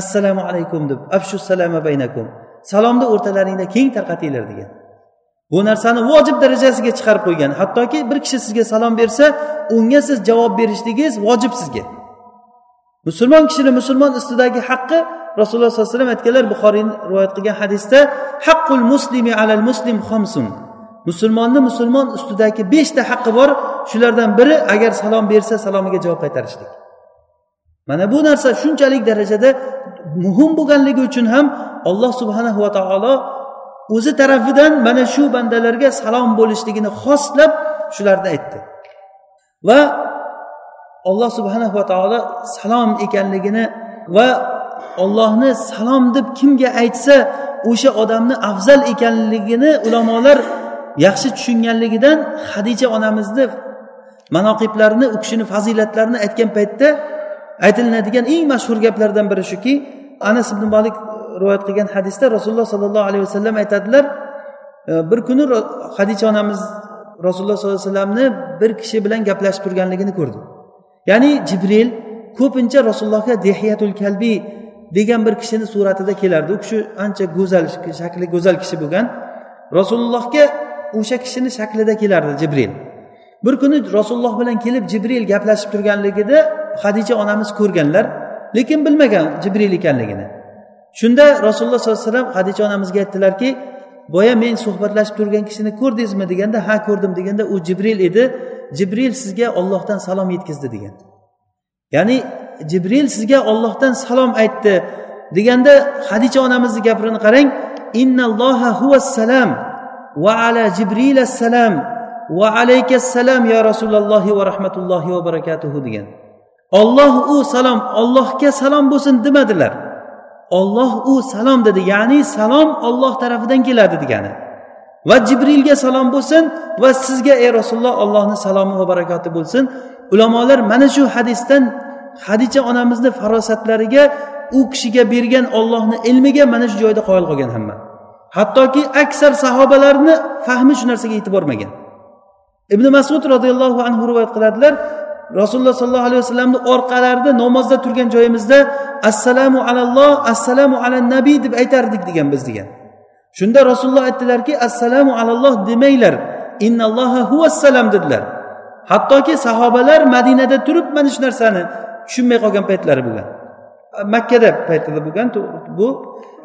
assalomu alaykum deb afshu salama baynakum. Salomni o'rtalaringda keng tarqatinglar degan. Bu narsani vojib darajasiga chiqarib qo'ygan. Hattoki bir kishi sizga salom bersa unga siz javob berishligingiz vojib sizga. Musulmon kishini musulmon ustidagi haqqi rasululloh sollallohu alayhi vasallam aytganlar buxoriy rivoyat qilgan hadisda haqqul muslimi alal muslim xomsun. Musulmonni musulmon ustidagi beshta haqqi bor. Shulardan biri agar salom bersa salomiga javob qaytarishlik. Mana bu narsa shunchalik darajada muhim bo'lganligi uchun ham alloh subhanahu va taolo o'zi tarafidan mana shu bandalarga salom bo'lishligini xoslab shularni aytdi. Va alloh subhanahu va taolo salom ekanligini va ollohni salom deb kimga aytsa o'sha odamni afzal ekanligini ulamolar yaxshi tushunganligidan hadija onamizni manoqiblarini u kishini fazilatlarini aytgan paytda aytilinadigan eng mashhur gaplardan biri shuki anas ibn molik rivoyat qilgan hadisda rasululloh sollallohu alayhi vasallam aytadilar e, bir kuni hadicha onamiz rasululloh sollallohu alayhi vasallamni bir kishi bilan gaplashib turganligini ko'rdi ya'ni jibril ko'pincha rasulullohga dehiyatul kalbiy degan bir kishini suratida kelardi. U kishi ancha go'zal shakli go'zal kishi bo'lgan. Rasulullohga o'sha kishini shaklida kelardi jibril. Bir kuni rasululloh bilan kelib jibril gaplashib turganligida hadicha onamiz ko'rganlar lekin bilmagan jibril ekanligini. Shunda rasululloh sollallohu alayhi vasallam hadicha onamizga aytdilarki boya men suhbatlashib turgan kishini ko'rdingizmi? deganda ha ko'rdim deganda u jibril edi. Jibril sizga ollohdan salom yetkazdi degan ya'ni jibril sizga ollohdan salom aytdi deganda hadicha onamizni gapini qarang. Innalloha huvassalam va ala jibril assalam va alaykassalam ya rasulullohi va rahmatullohi va barakatuhu degan olloh u salom ollohga salom bo'lsin demadilar. Olloh u salom dedi ya'ni salom olloh tarafidan keladi degani. Va jibrilga salom bo'lsin va sizga ey rasululloh allohni salomi va barakoti bo'lsin. Ulamolar mana shu hadisdan hadicha onamizni farosatlariga u kishiga bergan ollohni ilmiga mana shu joyda qoyil qolgan hamma. Hattoki aksar sahobalarni fahmi shu narsaga yetib bormagan ibn masud roziyallohu anhu rivoyat qiladilar rasululloh sollallohu alayhi vasallamni orqalarida namozda turgan joyimizda assalomu alalloh assalomu ala nabiy deb aytardik degan biz degan. Shunda rasululloh aytdilarki assalomu alalloh demanglar innalloha huvassalam dedilar. Hattoki sahobalar madinada turib mana shu narsani tushunmay qolgan paytlari bo'lgan. Makkada paytida bo'lgan bu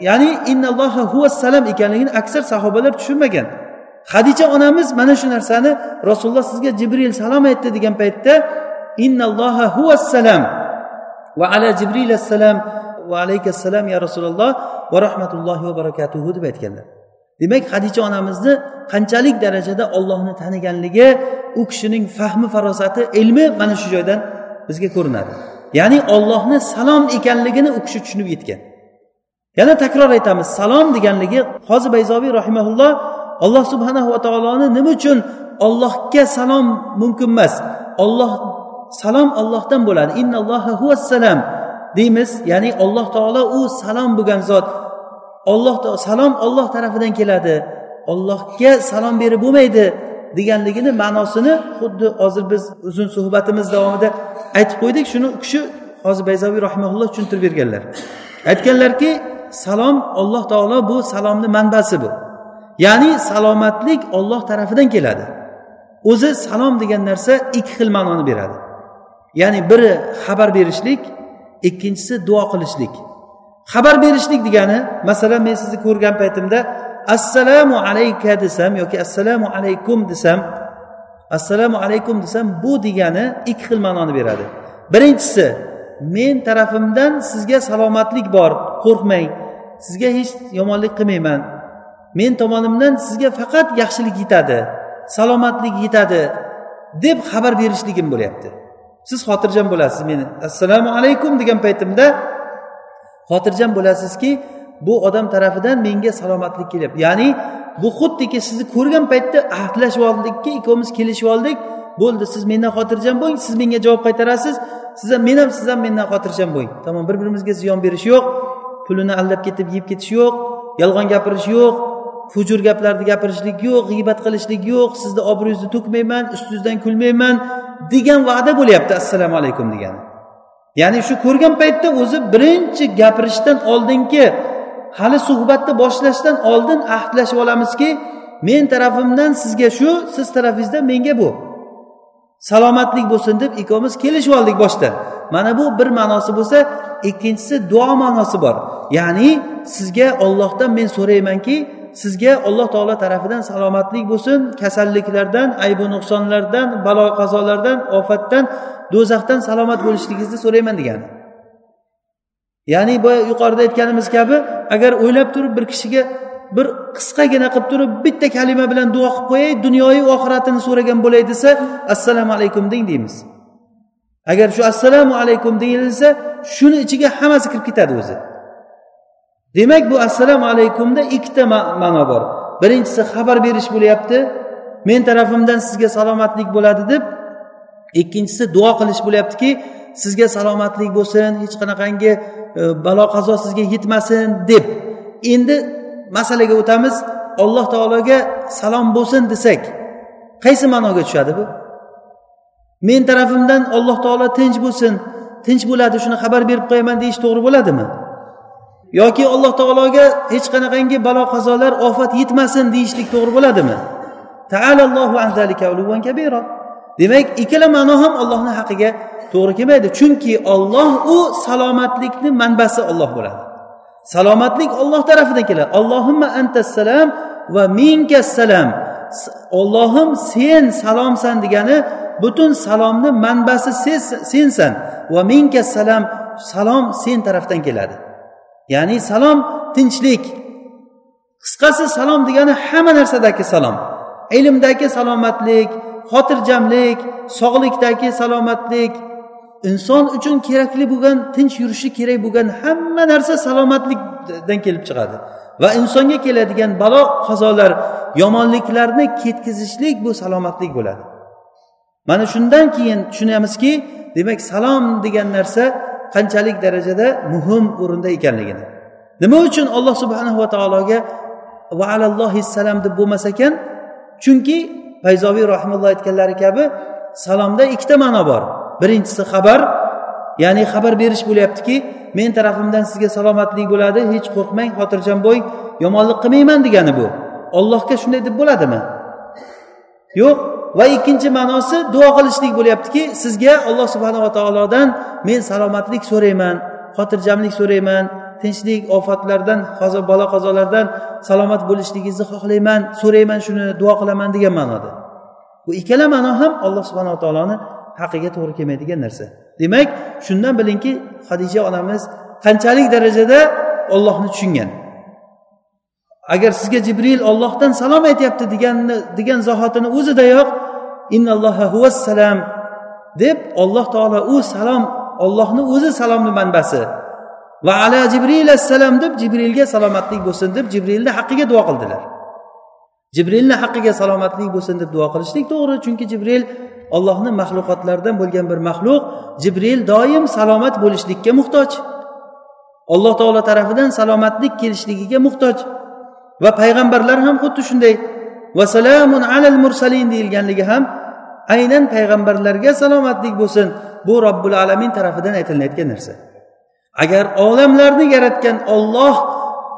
ya'ni innalloha huvassalam ekanligini aksar sahobalar tushunmagan. Hadicha onamiz mana shu narsani rasululloh sizga jibril salom aytdi degan paytda innalloha huvassalam va ala jibril assalam va alaykassalam ya rasululloh va rahmatullohi va barakatuhu deb aytganlar. Demak hadicha onamizni qanchalik darajada ollohni taniganligi u kishining fahmi farosati ilmi mana shu joydan bizga ko'rinadi. Ya'ni ollohni salom ekanligini u kishi tushunib yetgan. Yana takror aytamiz salom deganligi hozir bayzobiy rahimaulloh alloh subhanahu va taoloni nima uchun ollohga salom mumkin emas olloh salom allohdan bo'ladi. Innalloha huvassalam deymiz ya'ni alloh taolo u salom bo'lgan zot. Olloh salom olloh tarafidan keladi. Ollohga salom berib bo'lmaydi deganligini ma'nosini xuddi hozir biz uzun suhbatimiz davomida aytib qo'ydik. Shuni u kishi hozir bayzaviy rahmaulloh tushuntirib berganlar. Aytganlarki salom alloh taolo bu salomni manbasi bu. Ya'ni salomatlik olloh tarafidan keladi. O'zi salom degan narsa ikki xil ma'noni beradi. Ya'ni biri xabar berishlik ikkinchisi duo qilishlik. Xabar berishlik degani masalan men sizni ko'rgan paytimda assalomu alayka desam yoki assalomu alaykum desam assalomu alaykum desam bu degani ikki xil ma'noni beradi. Birinchisi men tarafimdan sizga salomatlik bor qo'rqmang sizga hech yomonlik qilmayman. Men tomonimdan sizga faqat yaxshilik yetadi salomatlik yetadi deb xabar berishligim bo'lyapti. Siz xotirjam bo'lasiz meni. Assalomu alaykum degan paytimda xotirjam bo'lasizki bu odam tarafidan menga salomatlik kelyapti. Ya'ni bu xuddiki sizni ko'rgan paytda ahdlashib oldikki ikkovimiz kelishib oldik. Bo'ldi siz mendan xotirjam bo'ling siz menga javob qaytarasiz. Siz ham men ham siz ham mendan xotirjam bo'ling. Tamom bir birimizga ziyon berish yo'q pulini aldab ketib yeb ketish yo'q yolg'on gapirish yo'q fujur gaplarni gapirishlik yo'q g'iybat qilishlik yo'q sizni obro'yingizni to'kmayman ustingizdan kulmayman. Degan va'da bo'lyapti assalomu alaykum degani. Ya'ni shu ko'rgan paytda o'zi birinchi gapirishdan oldingi hali suhbatni boshlashdan oldin ahdlashib olamizki men tarafimdan sizga shu siz tarafingizdan menga bu. Salomatlik bo'lsin deb ikkovimiz kelishib oldik boshda mana bu bir ma'nosi bo'lsa ikkinchisi duo ma'nosi bor. Ya'ni sizga ollohdan men so'raymanki sizga alloh taolo tarafidan salomatlik bo'lsin. Kasalliklardan aybu nuqsonlardan balo qazolardan ofatdan do'zaxdan salomat bo'lishligingizni so'rayman degani. Ya'ni boya yuqorida aytganimiz kabi agar o'ylab turib bir kishiga bir qisqagina qilib turib bitta kalima bilan duo qilib qo'yay dunyoyu oxiratini so'ragan bo'lay desa assalomu alaykum deng deymiz. Agar shu assalomu alaykum deyilsa shuni ichiga hammasi kirib ketadi o'zi. Demak bu assalomu alaykumda ikkita ma'no bor. Birinchisi xabar berish bo'lyapti. Men tarafimdan sizga salomatlik bo'ladi deb. Ikkinchisi duo qilish bo'lyaptiki sizga salomatlik bo'lsin hech qanaqangi e, balo qazo sizga yetmasin deb. Endi masalaga o'tamiz. Alloh taologa salom bo'lsin desak qaysi ma'noga tushadi bu? Men tarafimdan alloh taolo tinch bo'lsin tinch bo'ladi shuni xabar berib qo'yaman deyish to'g'ri bo'ladimi? Yoki alloh taologa hech qanaqangi balo qazolar ofat yetmasin deyishlik to'g'ri bo'ladimi? Demak ikkala ma'no ham ollohni haqqiga to'g'ri kelmaydi. Chunki olloh u salomatlikni manbasi olloh bo'ladi. Salomatlik olloh tarafidan keladi. Allohimma antassalam va minkas salam. Ollohim sen salomsan degani butun salomni manbasi sensan. Va minkassalam salom sen tarafdan keladi. Ya'ni salom tinchlik. Qisqasi salom degani hamma narsadagi salom. Ilmdagi salomatlik xotirjamlik sog'likdagi salomatlik. Inson uchun kerakli bo'lgan tinch yurishi kerak bo'lgan hamma narsa salomatlikdan kelib chiqadi. Va insonga keladigan balo qazolar yomonliklarni ketkazishlik bu salomatlik bo'ladi. Mana shundan keyin tushunamizki demak salom degan narsa qanchalik darajada muhim o'rinda ekanligini. Nima uchun alloh subhanahu va taologa va alallohi salam deb bo'lmas ekan? Chunki fayzoviy rahmulloh aytganlari kabi salomda ikkita ma'no bor. Birinchisi xabar ya'ni xabar berish bo'lyaptiki men tarafimdan sizga salomatlik bo'ladi hech qo'rqmang xotirjam bo'ling yomonlik qilmayman degani bu. Ollohga shunday deb bo'ladimi? Yo'q. Va ikkinchi ma'nosi duo qilishlik bo'lyaptiki sizga alloh subhanava taolodan men salomatlik so'rayman xotirjamlik so'rayman tinchlik ofatlardan balo qazolardan salomat bo'lishligingizni xohlayman so'rayman shuni duo qilaman degan ma'noda. Bu ikkala ma'no ham alloh subhanava taoloni haqqiga to'g'ri kelmaydigan narsa. Demak shundan bilingki hadisha onamiz qanchalik darajada ollohni tushungan? Agar sizga jibril ollohdan salom aytyapti deganni degan zahotini o'zidayoq innalloha huvassalam deb olloh taolo u salom ollohni o'zi salomni manbasi. Va ala jibril assalom deb jibrilga salomatlik bo'lsin deb jibrilni haqqiga duo qildilar. Jibrilni haqqiga salomatlik bo'lsin deb duo qilishlik to'g'ri chunki jibril ollohni maxluqotlaridan bo'lgan bir maxluq. Jibril doim salomat bo'lishlikka muhtoj. Alloh taolo tarafidan salomatlik kelishligiga muhtoj. Va payg'ambarlar ham xuddi shunday. Vasalamun alal mursalin deyilganligi ham aynan payg'ambarlarga salomatlik bo'lsin bu robbil alamin tarafidan aytilayotgan narsa. Agar olamlarni yaratgan olloh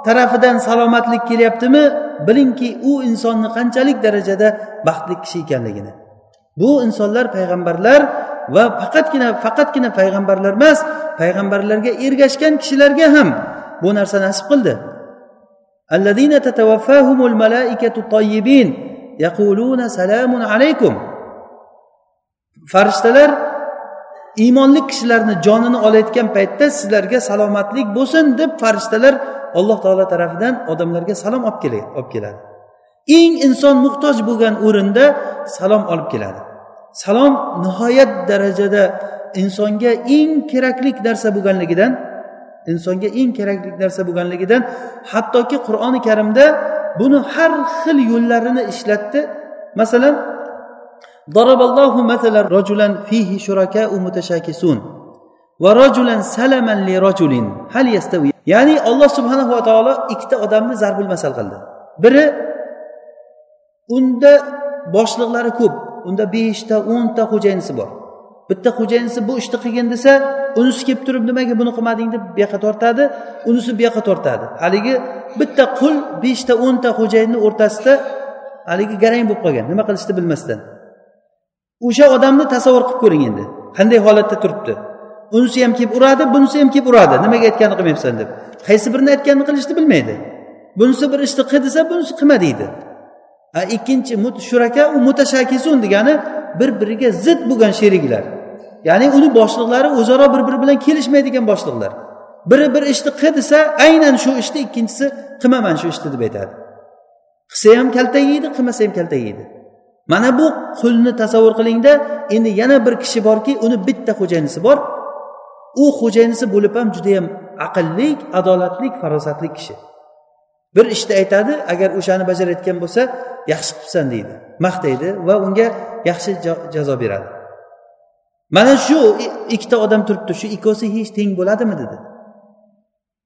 tarafidan salomatlik kelyaptimi bilingki u insonni qanchalik darajada baxtli kishi ekanligini. Bu insonlar payg'ambarlar va faqatgina faqatgina payg'ambarlar emas payg'ambarlarga ergashgan kishilarga ham bu narsa nasib qildi. الذين تتوفاهم الملائكة الطيبين يقولون سلام عليكم farishtalar iymonli kishilarni jonini olayotgan paytda sizlarga salomatlik bo'lsin deb farishtalar alloh taolo tarafidan odamlarga salom olib keladi eng inson muhtoj bo'lgan o'rinda salom olib keladi salom nihoyat darajada insonga eng kerakli narsa bo'lganligidan insonga eng kerakli narsa bo'lganligidan hattoki qur'oni karimda buni har xil yo'llarini ishlatdi masalan ضرب الله مثلا رجلا فيه شركاء متشاكسون ورجلا سلما لرجل هل يستوي ya'ni olloh subhanahu va taolo ikkita odamni zarbul masal qildi biri unda boshliqlari ko'p unda beshta o'nta xo'jayinisi bor Bitta xo'jayinisi bu ishni qilgin desa unisi kelib turib nimaga buni qilmading deb bu yoqqa tortadi unisi bu yoqqa tortadi. Haligi bitta qul beshta o'nta xo'jayinni o'rtasida haligi garang bo'lib qolgan. Nima qilishni bilmasdan. O'sha odamni tasavvur qilib ko'ring endi. Qanday holatda turibdi? Unisi ham kelib uradi bunisi ham kelib uradi. Nimaga aytganini qilmayapsan deb. Qaysi birini aytganini qilishni bilmaydi. Bunisi bir ishni qil desa bunisi qilma deydi. Ikkinchi shuraka u mutashakisun degani bir biriga zid bo'lgan sheriklar. Ya'ni uni boshliqlari o'zaro bir biri bilan kelishmaydigan boshliqlar. Biri bir ishni qil desa aynan shu ishni ikkinchisi qilmayman shu ishni deb aytadi. Qilsa ham kaltak yeydi qilmasa ham kaltak yeydi. Mana bu qulni tasavvur qilingda endi yana bir kishi borki uni bitta xo'jayinisi bor. U xo'jayinisi bo'lib ham judayam aqlli adolatli farosatli kishi. Bir ishni aytadi agar o'shani bajarayotgan bo'lsa yaxshi qilibsan deydi maqtaydi va unga yaxshi jazo beradi. Mana shu ikkita odam turibdi shu ikkovsi hech teng bo'ladimi dedi.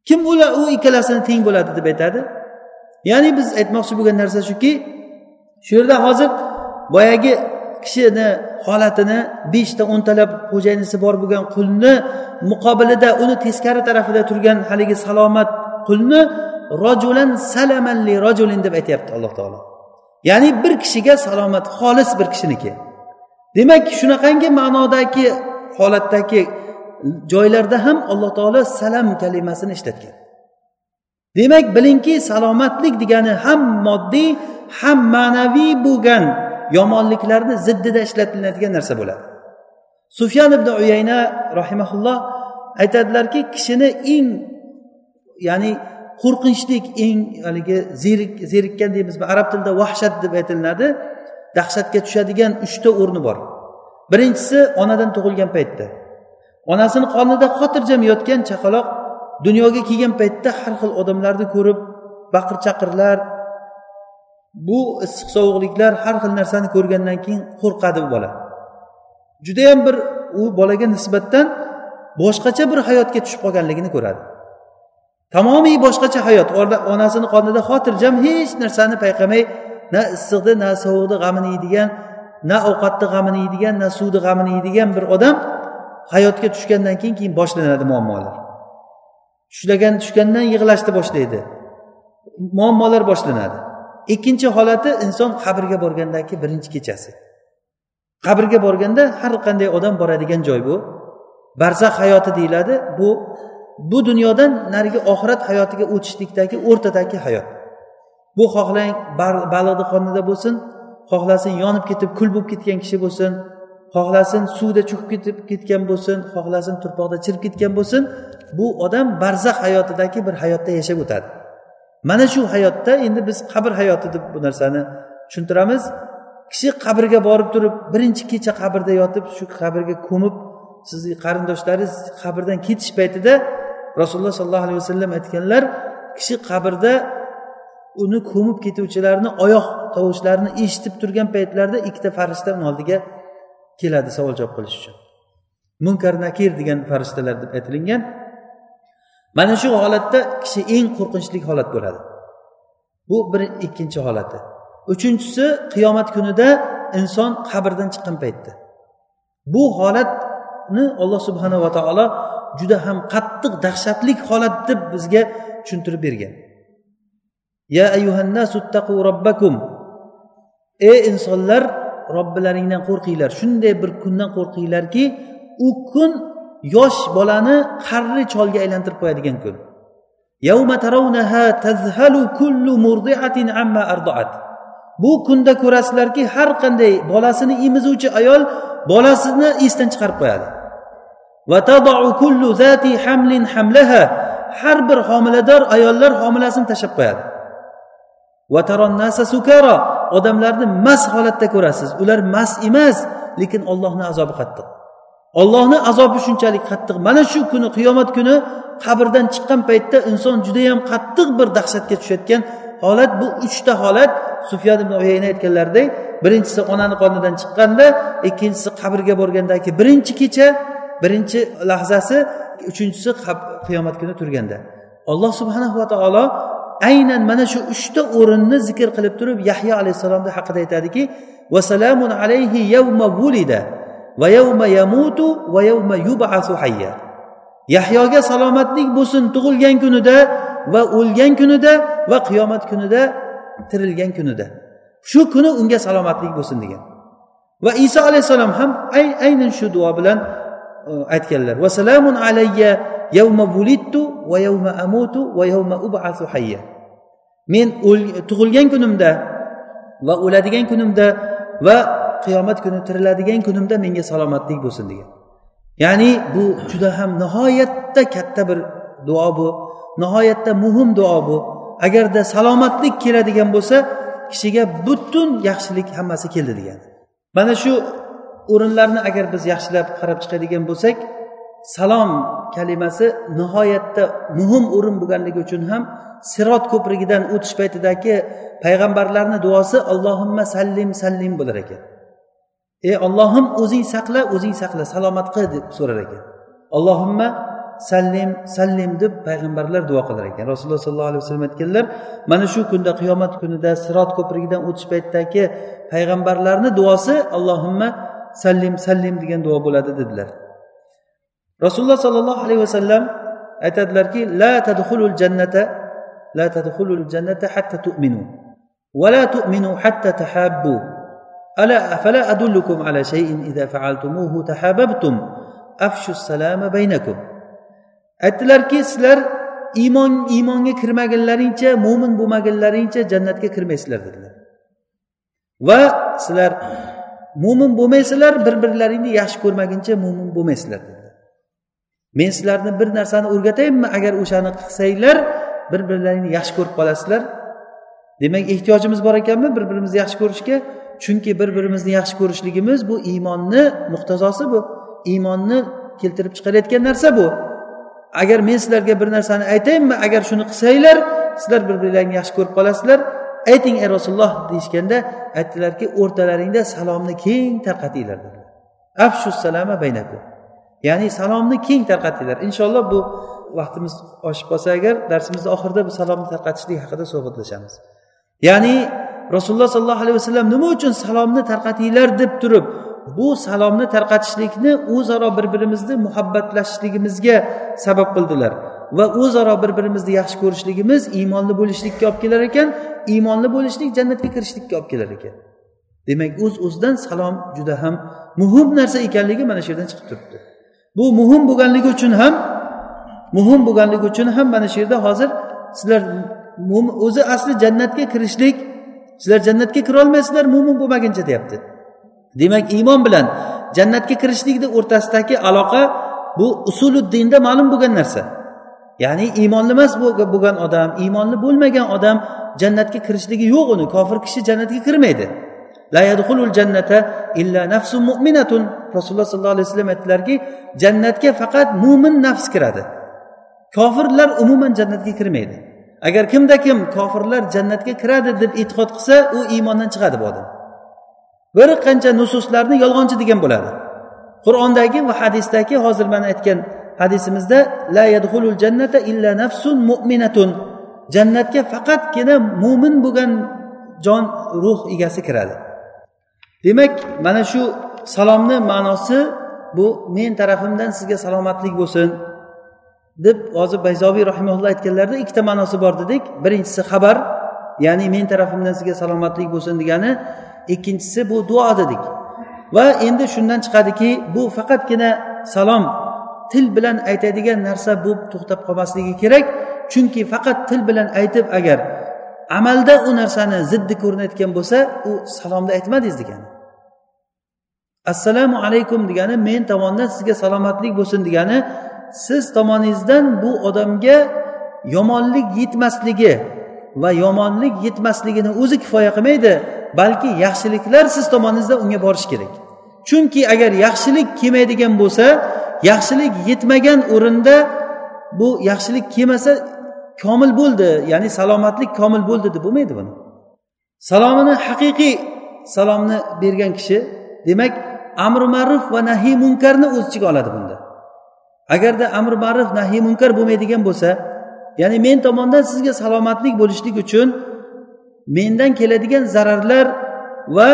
Kim ular u ikkalasini teng bo'ladi deb aytadi? Ya'ni biz aytmoqchi bo'lgan narsa shuki shu yerda hozir boyagi kishini holatini beshta o'ntalab xo'jayinisi bor bo'lgan qulni muqobilida uni teskari tarafida turgan haligi salomat qulni rojulan salamanli rojulin deb aytyapti alloh taolo. Ya'ni bir kishiga salomat xolis bir kishiniki. Demak shunaqangi ma'nodagi holatdagi joylarda ham alloh taolo salam kalimasini ishlatgan. Demak bilingki salomatlik degani ham moddiy ham ma'naviy bo'lgan yomonliklarni ziddida ishlatiladigan narsa bo'ladi. Sufyan ibn uyayna rahimaulloh aytadilarki kishini eng ya'ni qo'rqinchlik eng haligi zerik zerikkan deymizmi arab tilida vahshat deb aytilinadi. Dahshatga tushadigan uchta o'rni bor. Birinchisi onadan tug'ilgan paytda. Onasini qonida xotirjam yotgan chaqaloq dunyoga kelgan paytda har xil odamlarni ko'rib baqir chaqirlar bu issiq sovuqliklar har xil narsani ko'rgandan keyin qo'rqadi u bola. Judayam bir u bolaga nisbatan boshqacha bir hayotga tushib qolganligini ko'radi. Tamomiy boshqacha hayot onasini qonida xotirjam hech narsani payqamay na issiqni na sovuqni g'amini yeydigan na ovqatni g'amini yeydigan na suvni g'amini yeydigan bir odam hayotga tushgandan keyin keyin boshlanadi muammolar. Tushlagan tushgandan yig'lashni boshlaydi. Muammolar boshlanadi. Ikkinchi holati inson qabrga borgandan keyin birinchi kechasi. Qabrga borganda har qanday odam boradigan joy bu. Barzax hayoti deyiladi. Bu bu dunyodan narigi oxirat hayotiga o'tishlikdagi o'rtadagi hayot. Bu xohlang baliqni qornida bo'lsin xohlasin yonib ketib kul bo'lib ketgan kishi bo'lsin xohlasin suvda cho'kib ketib ketgan bo'lsin xohlasin turpoqda chirib ketgan bo'lsin bu odam barzax hayotidagi bir hayotda yashab o'tadi. Mana shu hayotda endi biz qabr hayoti deb bu narsani tushuntiramiz. Kishi qabrga borib turib birinchi kecha qabrda yotib shu qabrga ko'mib sizni qarindoshlaringiz qabrdan ketish paytida rasululloh sollallohu alayhi vasallam aytganlar kishi qabrda uni ko'mib ketuvchilarni oyoq tovushlarini eshitib turgan paytlarida ikkita farishta uni oldiga keladi savol javob qilish uchun. Munkar nakir degan farishtalar deb aytilingan. Mana shu holatda kishi eng qo'rqinchli holat bo'ladi. Bu bir ikkinchi holati. Uchinchisi qiyomat kunida inson qabrdan chiqqan paytda. Bu holatni alloh subhanava taolo juda ham qattiq dahshatli holat deb bizga tushuntirib bergan. Ya ayyuhannasu robbakum ey insonlar robbilaringdan qo'rqinglar. Shunday bir kundan qo'rqinglarki u kun yosh bolani qarri cholga aylantirib qo'yadigan kun. Bu kunda ko'rasizlarki har qanday bolasini emizuvchi ayol bolasini esdan chiqarib qo'yadi. Har bir homilador ayollar homilasini tashlab qo'yadi. Odamlarni mast holatda ko'rasiz. Ular mast emas lekin ollohni azobi qattiq. Ollohni azobi shunchalik qattiq. Mana shu kuni qiyomat kuni qabrdan chiqqan paytda inson judayam qattiq bir dahshatga tushayotgan holat. Bu uchta holat sufyan ibn uyayna aytganlaridek. Birinchisi onani qonidan chiqqanda ikkinchisi qabrga borgandagi birinchi kecha birinchi lahzasi uchinchisi qiyomat kuni turganda. Alloh subhanahu va taolo aynan mana shu uchta o'rinni zikr qilib turib yahyo alayhissalomni haqida aytadiki vasalamun alayhi yawma vulida va yawma yamutu va yawma yubasu hayya. Yahyoga salomatlik bo'lsin tug'ilgan kunida va o'lgan kunida va qiyomat kunida tirilgan kunida. Shu kuni unga salomatlik bo'lsin degan. Va iso alayhissalom ham aynan shu duo bilan e, aytganlar vasalamun alayya yawma vulittu va yawma amutu va yawma ub'asu hayya. Men tug'ilgan kunimda va o'ladigan kunimda va qiyomat kuni tiriladigan kunimda menga salomatlik bo'lsin degan. Ya'ni bu juda ham nihoyatda katta bir duo bu. Nihoyatda muhim duo bu. Agarda salomatlik keladigan bo'lsa kishiga butun yaxshilik hammasi keldi degani mana shu o'rinlarni agar biz yaxshilab qarab chiqadigan bo'lsak salom kalimasi nihoyatda muhim o'rin bo'lganligi uchun ham sirot ko'prigidan o'tish paytidagi payg'ambarlarni duosi allohimma sallim sallim bo'lar ekan. Ey ollohim o'zing saqla o'zing saqla salomat qil deb so'rar ekan. Allohimma sallim sallim deb payg'ambarlar duo qilar ekan. Rasululloh sollallohu alayhi vasallam aytganlar mana shu kunda qiyomat kunida sirot ko'prigidan o'tish paytidagi payg'ambarlarni duosi allohimma sallim sallim degan duo bo'ladi dedilar. Rasululloh sollallohu alayhi vasallam aytadilarki la tadxulul jannata la tadxulul jannata hatta tu'minu va la tu'minu hatta tahabbu. Ala afala adullukum ala shay'in idza fa'altumuhu tahabbtum afshu salama baynakum. Aytdilarki sizlar iymon iymonga kirmagunlaringcha mo'min bo'lmagunlaringcha jannatga kirmaysizlar dedilar. Va sizlar mo'min bo'lmaysizlar bir birlaringni yaxshi ko'rmaguncha mo'min bo'lmaysizlar. Men sizlarni bir narsani o'rgataymi agar o'shani qilsanglar bir birlaringni yaxshi ko'rib qolasizlar. Demak ehtiyojimiz bor ekanmi bir birimizni yaxshi ko'rishga? Chunki bir birimizni yaxshi ko'rishligimiz bu iymonni muqtazosi bu. Iymonni keltirib chiqarayotgan narsa bu. Agar men sizlarga bir narsani aytaymi agar shuni qilsanglar sizlar bir birlaringni yaxshi ko'rib qolasizlar. Ayting ey rasululloh deyishganda aytdilarki o'rtalaringda salomni keng tarqatinglar afshu salama baynakum. Ya'ni salomni keng tarqatinglar. Inshaalloh bu vaqtimiz oshib qolsa agar darsimizni oxirida bu salomni tarqatishlik haqida suhbatlashamiz. Ya'ni rasululloh sollallohu alayhi vasallam nima uchun salomni tarqatinglar deb turib bu salomni tarqatishlikni o'zaro bir birimizni muhabbatlashishligimizga sabab qildilar va o'zaro bir birimizni yaxshi ko'rishligimiz iymonli bo'lishlikka olib kelar ekan iymonli bo'lishlik jannatga kirishlikka olib kelar ekan. Demak o'z uz o'zidan salom juda ham muhim narsa ekanligi mana shu yerdan chiqib turibdi. Bu muhim bo'lganligi uchun ham muhim bo'lganligi uchun ham mana shu yerda hozir sizlar o'zi asli jannatga kirishlik sizlar jannatga kirolmaysizlar mo'min bo'lmaguncha deyapti. Demak iymon bilan jannatga kirishlikni o'rtasidagi aloqa bu usuluddinda ma'lum bo'lgan narsa. Ya'ni iymonli emas bo'lgan odam iymonli bo'lmagan odam jannatga kirishligi yo'q uni. Kofir kishi jannatga kirmaydi. La yadxulul jannata illa nafsun mu'minatun. Rasululloh sollallohu alayhi vasallam aytdilarki jannatga faqat mo'min nafs kiradi. Kofirlar umuman jannatga kirmaydi. Agar kimda kim kofirlar jannatga kiradi deb e'tiqod qilsa u iymondan chiqadi bu odam. Bir qancha nususlarni yolg'onchi degan bo'ladi. Qur'ondagi va hadisdagi hozir mana aytgan hadisimizda la yadxulul jannata illa nafsun mu'minatun. Jannatga faqatgina mo'min bo'lgan jon ruh egasi kiradi. Demak mana shu salomni ma'nosi bu men tarafimdan sizga salomatlik bo'lsin deb hozir bayzobiy rahimaulloh aytganlarida ikkita ma'nosi bor dedik. Birinchisi xabar ya'ni men tarafimdan sizga salomatlik bo'lsin degani. Ikkinchisi bu duo dedik. Va endi shundan chiqadiki bu faqatgina salom til bilan aytadigan narsa bo'lib to'xtab qolmasligi kerak chunki faqat til bilan aytib agar amalda u narsani ziddi ko'rinayotgan bo'lsa u salomni aytmadingiz degani. Assalomu alaykum degani men tomondan sizga salomatlik bo'lsin degani siz tomoningizdan bu odamga yomonlik yetmasligi va yomonlik yetmasligini o'zi kifoya qilmaydi balki yaxshiliklar siz tomoningizdan unga borishi kerak. Chunki agar yaxshilik kelmaydigan bo'lsa yaxshilik yetmagan o'rinda bu yaxshilik kelmasa komil bo'ldi ya'ni salomatlik komil bo'ldi deb bo'lmaydi buni. Salomini haqiqiy salomni bergan kishi demak amri ma'ruf va nahiy munkarni o'z ichiga oladi bunda. Agarda amri ma'ruf nahiy munkar bo'lmaydigan bo'lsa ya'ni men tomondan sizga salomatlik bo'lishlik uchun mendan keladigan zararlar va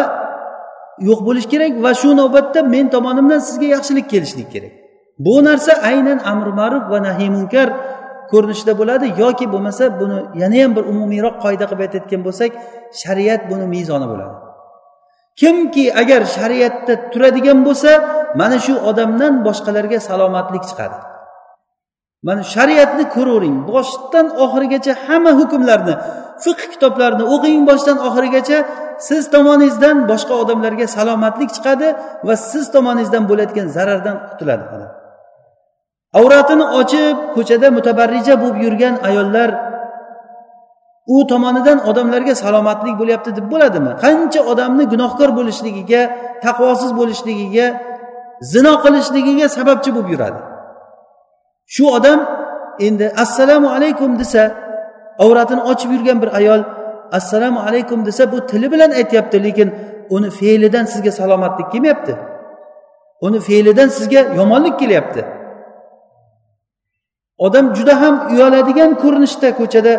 yo'q bo'lishi kerak va shu navbatda men tomonimdan sizga yaxshilik kelishlik kerak. Bu narsa aynan amri ma'ruf va nahiy munkar ko'rinishida bo'ladi yoki bo'lmasa buni yana ham bir umumiyroq qoida qilib aytayotgan bo'lsak shariat buni mezoni bo'ladi. Kimki agar shariatda turadigan bo'lsa mana shu odamdan boshqalarga salomatlik chiqadi. Mana shariatni ko'ravering boshidan oxirigacha hamma hukmlarni fiqh kitoblarini o'qing boshidan oxirigacha siz tomoningizdan boshqa odamlarga salomatlik chiqadi va siz tomoningizdan bo'layotgan zarardan qutuladi odam avratini ochib ko'chada mutabarrija bo'lib yurgan ayollar u tomonidan odamlarga salomatlik bo'lyapti deb bo'ladimi? Qancha odamni gunohkor bo'lishligiga taqvosiz bo'lishligiga zino qilishligiga sababchi bo'lib yuradi. Shu odam endi assalomu alaykum desa avratini ochib yurgan bir ayol assalomu alaykum desa bu tili bilan aytyapti lekin uni fe'lidan sizga salomatlik kelmayapti. Uni fe'lidan sizga yomonlik kelyapti. Odam juda ham uyaladigan ko'rinishda ko'chada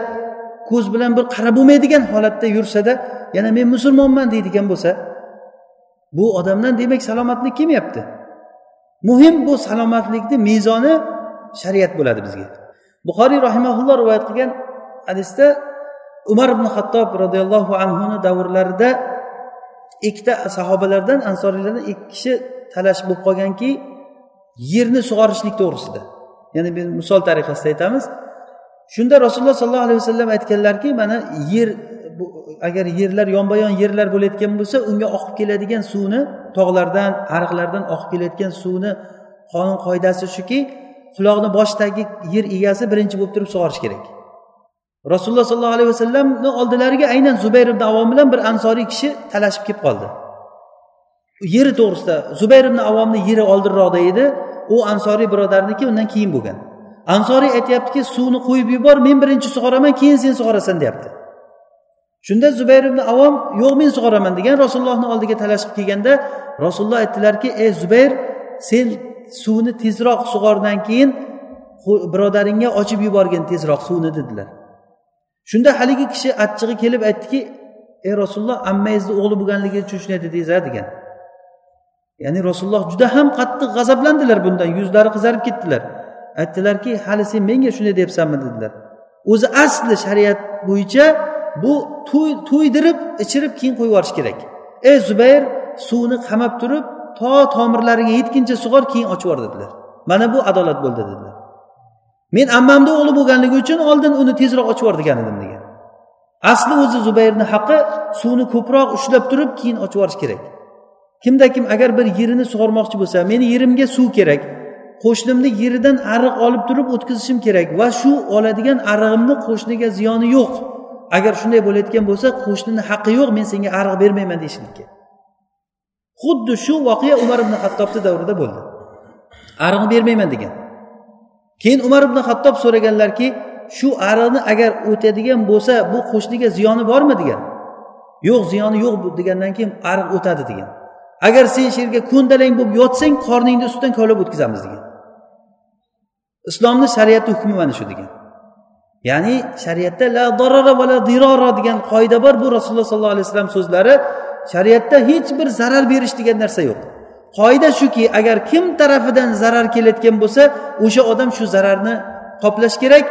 ko'z bilan bir qarab bo'lmaydigan holatda yursada yana men musulmonman deydigan bo'lsa bu odamdan demak salomatlik kelmayapti muhim bu salomatlikni mezoni shariat bo'ladi bizga. Buxoriy rahimaulloh rivoyat qilgan hadisda umar ibn hattob roziyallohu anhuni davrlarida ikkita sahobalardan ansoriylardan ikki kishi talash bo'lib qolganki yerni sug'orishlik to'g'risida. Ya'ni bir misol tariqasida aytamiz shunda rasululloh sollallohu alayhi vasallam aytganlarki mana yer agar yerlar yonma yon yerlar bo'layotgan bo'lsa unga oqib keladigan suvni tog'lardan ariqlardan oqib kelayotgan suvni qonun qoidasi shuki quloqni boshidagi yer egasi birinchi bo'lib turib sug'orish kerak. Rasululloh sollallohu alayhi vasallamni oldilariga aynan zubayr ibn avom bilan bir ansoriy kishi talashib kelib qoldi. Yeri to'g'risida zubayr ibn avomni yeri oldinroqda edi u ansoriy birodarniki undan keyin bo'lgan. Ansoriy aytyaptiki suvni qo'yib yubor men birinchi sug'oraman keyin sen sug'orasan deyapti. Shunda zubayr ibn avom yo'q men sug'oraman degan rasulullohni oldiga talashib kelganda rasululloh aytdilarki ey zubayr sen suvni tezroq sug'ordan keyin birodaringga ochib yuborgin tezroq suvni dedilar. Shunda haligi kishi achchig'i kelib aytdiki ey rasululloh ammangizni o'g'li bo'lganligi uchun shunday dedingiz degan. Ya'ni rasululloh juda ham qattiq g'azablandilar bundan yuzlari qizarib ketdilar. Aytdilarki hali sen menga shunday deyapsanmi dedilar. O'zi asli shariat bo'yicha bu to'ydirib ichirib keyin qo'yib yuborish kerak. Ey zubayr suvni qamab turib to tomirlariga yetguncha sug'or keyin ochib yubor dedilar. Mana bu adolat bo'ldi dedilar. Men ammamni o'g'li bo'lganligi uchun oldin uni tezroq ochib yubor degan edim degan. Asli o'zi zubayrni haqqi suvni ko'proq ushlab turib keyin ochib yuborish kerak. Kimda kim agar bir yerini sug'ormoqchi bo'lsa meni yerimga suv kerak. Qo'shnimni yeridan ariq olib turib o'tkazishim kerak va shu oladigan arig'imni qo'shniga ziyoni yo'q. Agar shunday bo'layotgan bo'lsa qo'shnini haqqi yo'q men senga ariq bermayman deyishlikka. Xuddi shu voqea umar ibn hattobni davrida bo'ldi. Ariqni bermayman degan. Keyin umar ibn hattob so'raganlarki shu ariqni agar o'tadigan bo'lsa bu qo'shniga ziyoni bormi degan. Yo'q ziyoni yo'q degandan keyin ariq o'tadi degan. Agar sen shu yerga ko'ndalang bo'lib yotsang qorningni ustidan kovlab o'tkazamiz degan. Islomni shariati hukmi mana shu degan. Ya'ni shariatda la darara va la dirora degan qoida bor. Bu rasululloh sollallohu alayhi vasallam so'zlari shariatda hech bir zarar berish degan narsa yo'q. Qoida shuki agar kim tarafidan zarar kelayotgan bo'lsa o'sha odam shu zararni qoplash kerak.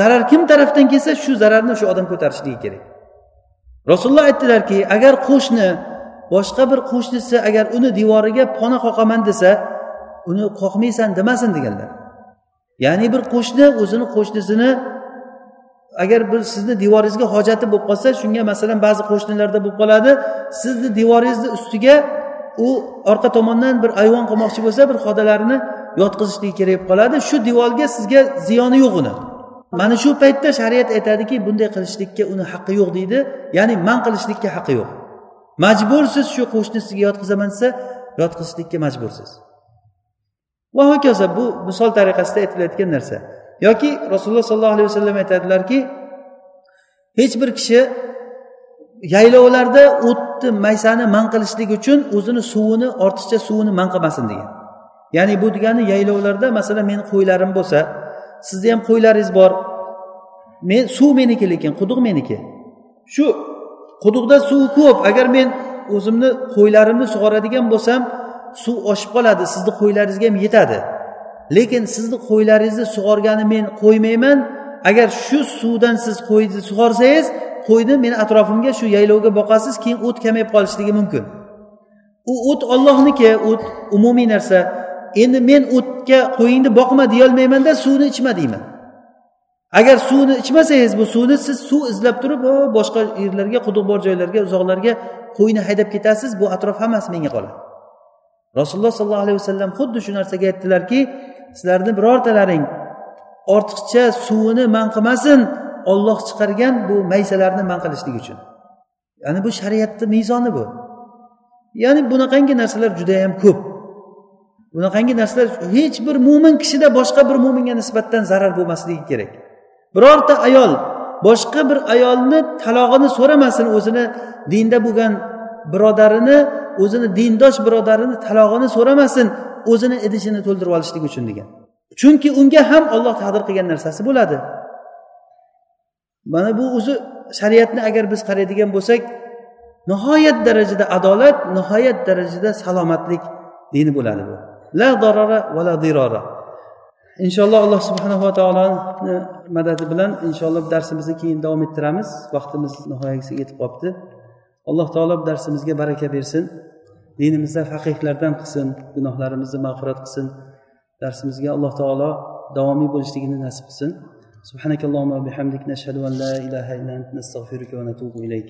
Zarar kim tarafdan kelsa shu zararni o'sha odam ko'tarishligi kerak. Rasululloh aytdilarki agar qo'shni boshqa bir qo'shnisi agar uni devoriga pona qoqaman desa uni qoqmaysan demasin deganlar. Ya'ni bir qo'shni o'zini qo'shnisini agar bir sizni devoringizga hojati bo'lib qolsa shunga masalan ba'zi qo'shnilarda bo'lib qoladi sizni devoringizni ustiga u orqa tomondan bir ayvon qilmoqchi bo'lsa bir xodalarini yotqizishligi kerak bo'lib qoladi. Shu devorga sizga ziyoni yo'q uni. Mana shu paytda shariat aytadiki bunday qilishlikka uni haqqi yo'q deydi. Ya'ni man qilishlikka haqqi yo'q. Majbursiz shu qo'shnisiga yotqizaman desa yotqizishlikka majbursiz. Va hokazo bu misol tariqasida aytilayotgan narsa. Yoki rasululloh sollallohu alayhi vasallam aytadilarki hech bir kishi yaylovlarda o'tni maysani man qilishlik uchun o'zini suvini ortiqcha suvini man qilmasin degan. Ya'ni bu degani yaylovlarda masalan meni qo'ylarim bo'lsa sizni ham qo'ylaringiz bor. Men suv meniki lekin quduq meniki. Shu quduqda suv ko'p. Agar men o'zimni qo'ylarimni sug'oradigan bo'lsam suv oshib qoladi sizni qo'ylaringizga ham yetadi. Lekin sizni qo'ylaringizni sug'organi men qo'ymayman. Agar shu suvdan siz qo'yni sug'orsangiz qo'yni meni atrofimga shu yaylovga boqasiz keyin o't kamayib qolishligi mumkin. U o't ollohniki o't umumiy narsa. Endi men o'tga qo'yingni boqma deyolmaymanda suvni ichma deyman. Agar suvni ichmasangiz bu suvni siz suv izlab turib boshqa yerlarga quduq bor joylarga uzoqlarga qo'yni haydab ketasiz bu atrof hammasi menga qoladi. Rasululloh sollallohu alayhi vasallam xuddi shu narsaga aytdilarki sizlarni birortalaring ortiqcha suvini man qilmasin olloh chiqargan bu maysalarni man qilishlik uchun. Ya'ni bu shariatni mezoni bu. Ya'ni bunaqangi narsalar judayam ko'p. Bunaqangi narsalar hech bir mo'min kishida boshqa bir mo'minga nisbatan zarar bo'lmasligi kerak. Birorta ayol boshqa bir ayolni talog'ini so'ramasin o'zini dinda bo'lgan birodarini o'zini dindosh birodarini talog'ini so'ramasin o'zini idishini to'ldirib olishlik uchun degan. Chunki unga ham olloh taqdir qilgan narsasi bo'ladi. Mana bu o'zi shariatni agar biz qaraydigan bo'lsak nihoyat darajada adolat nihoyat darajada salomatlik dini bo'ladi bu. La darara va la dirora inshaalloh alloh subhanava taoloni madadi bilan inshaalloh darsimizni keyin davom ettiramiz. Vaqtimiz nihoyasiga yetib qolibdi. alloh taolo darsimizga baraka bersin dinimizda faqihlardan qilsin gunohlarimizni mag'firat qilsin darsimizga alloh taolo davomiy bo'lishligini nasib qilsin سبحانك اللهم وبحمدك نشهد أن لا إله إلا أنت نستغفرك ونتوب إليك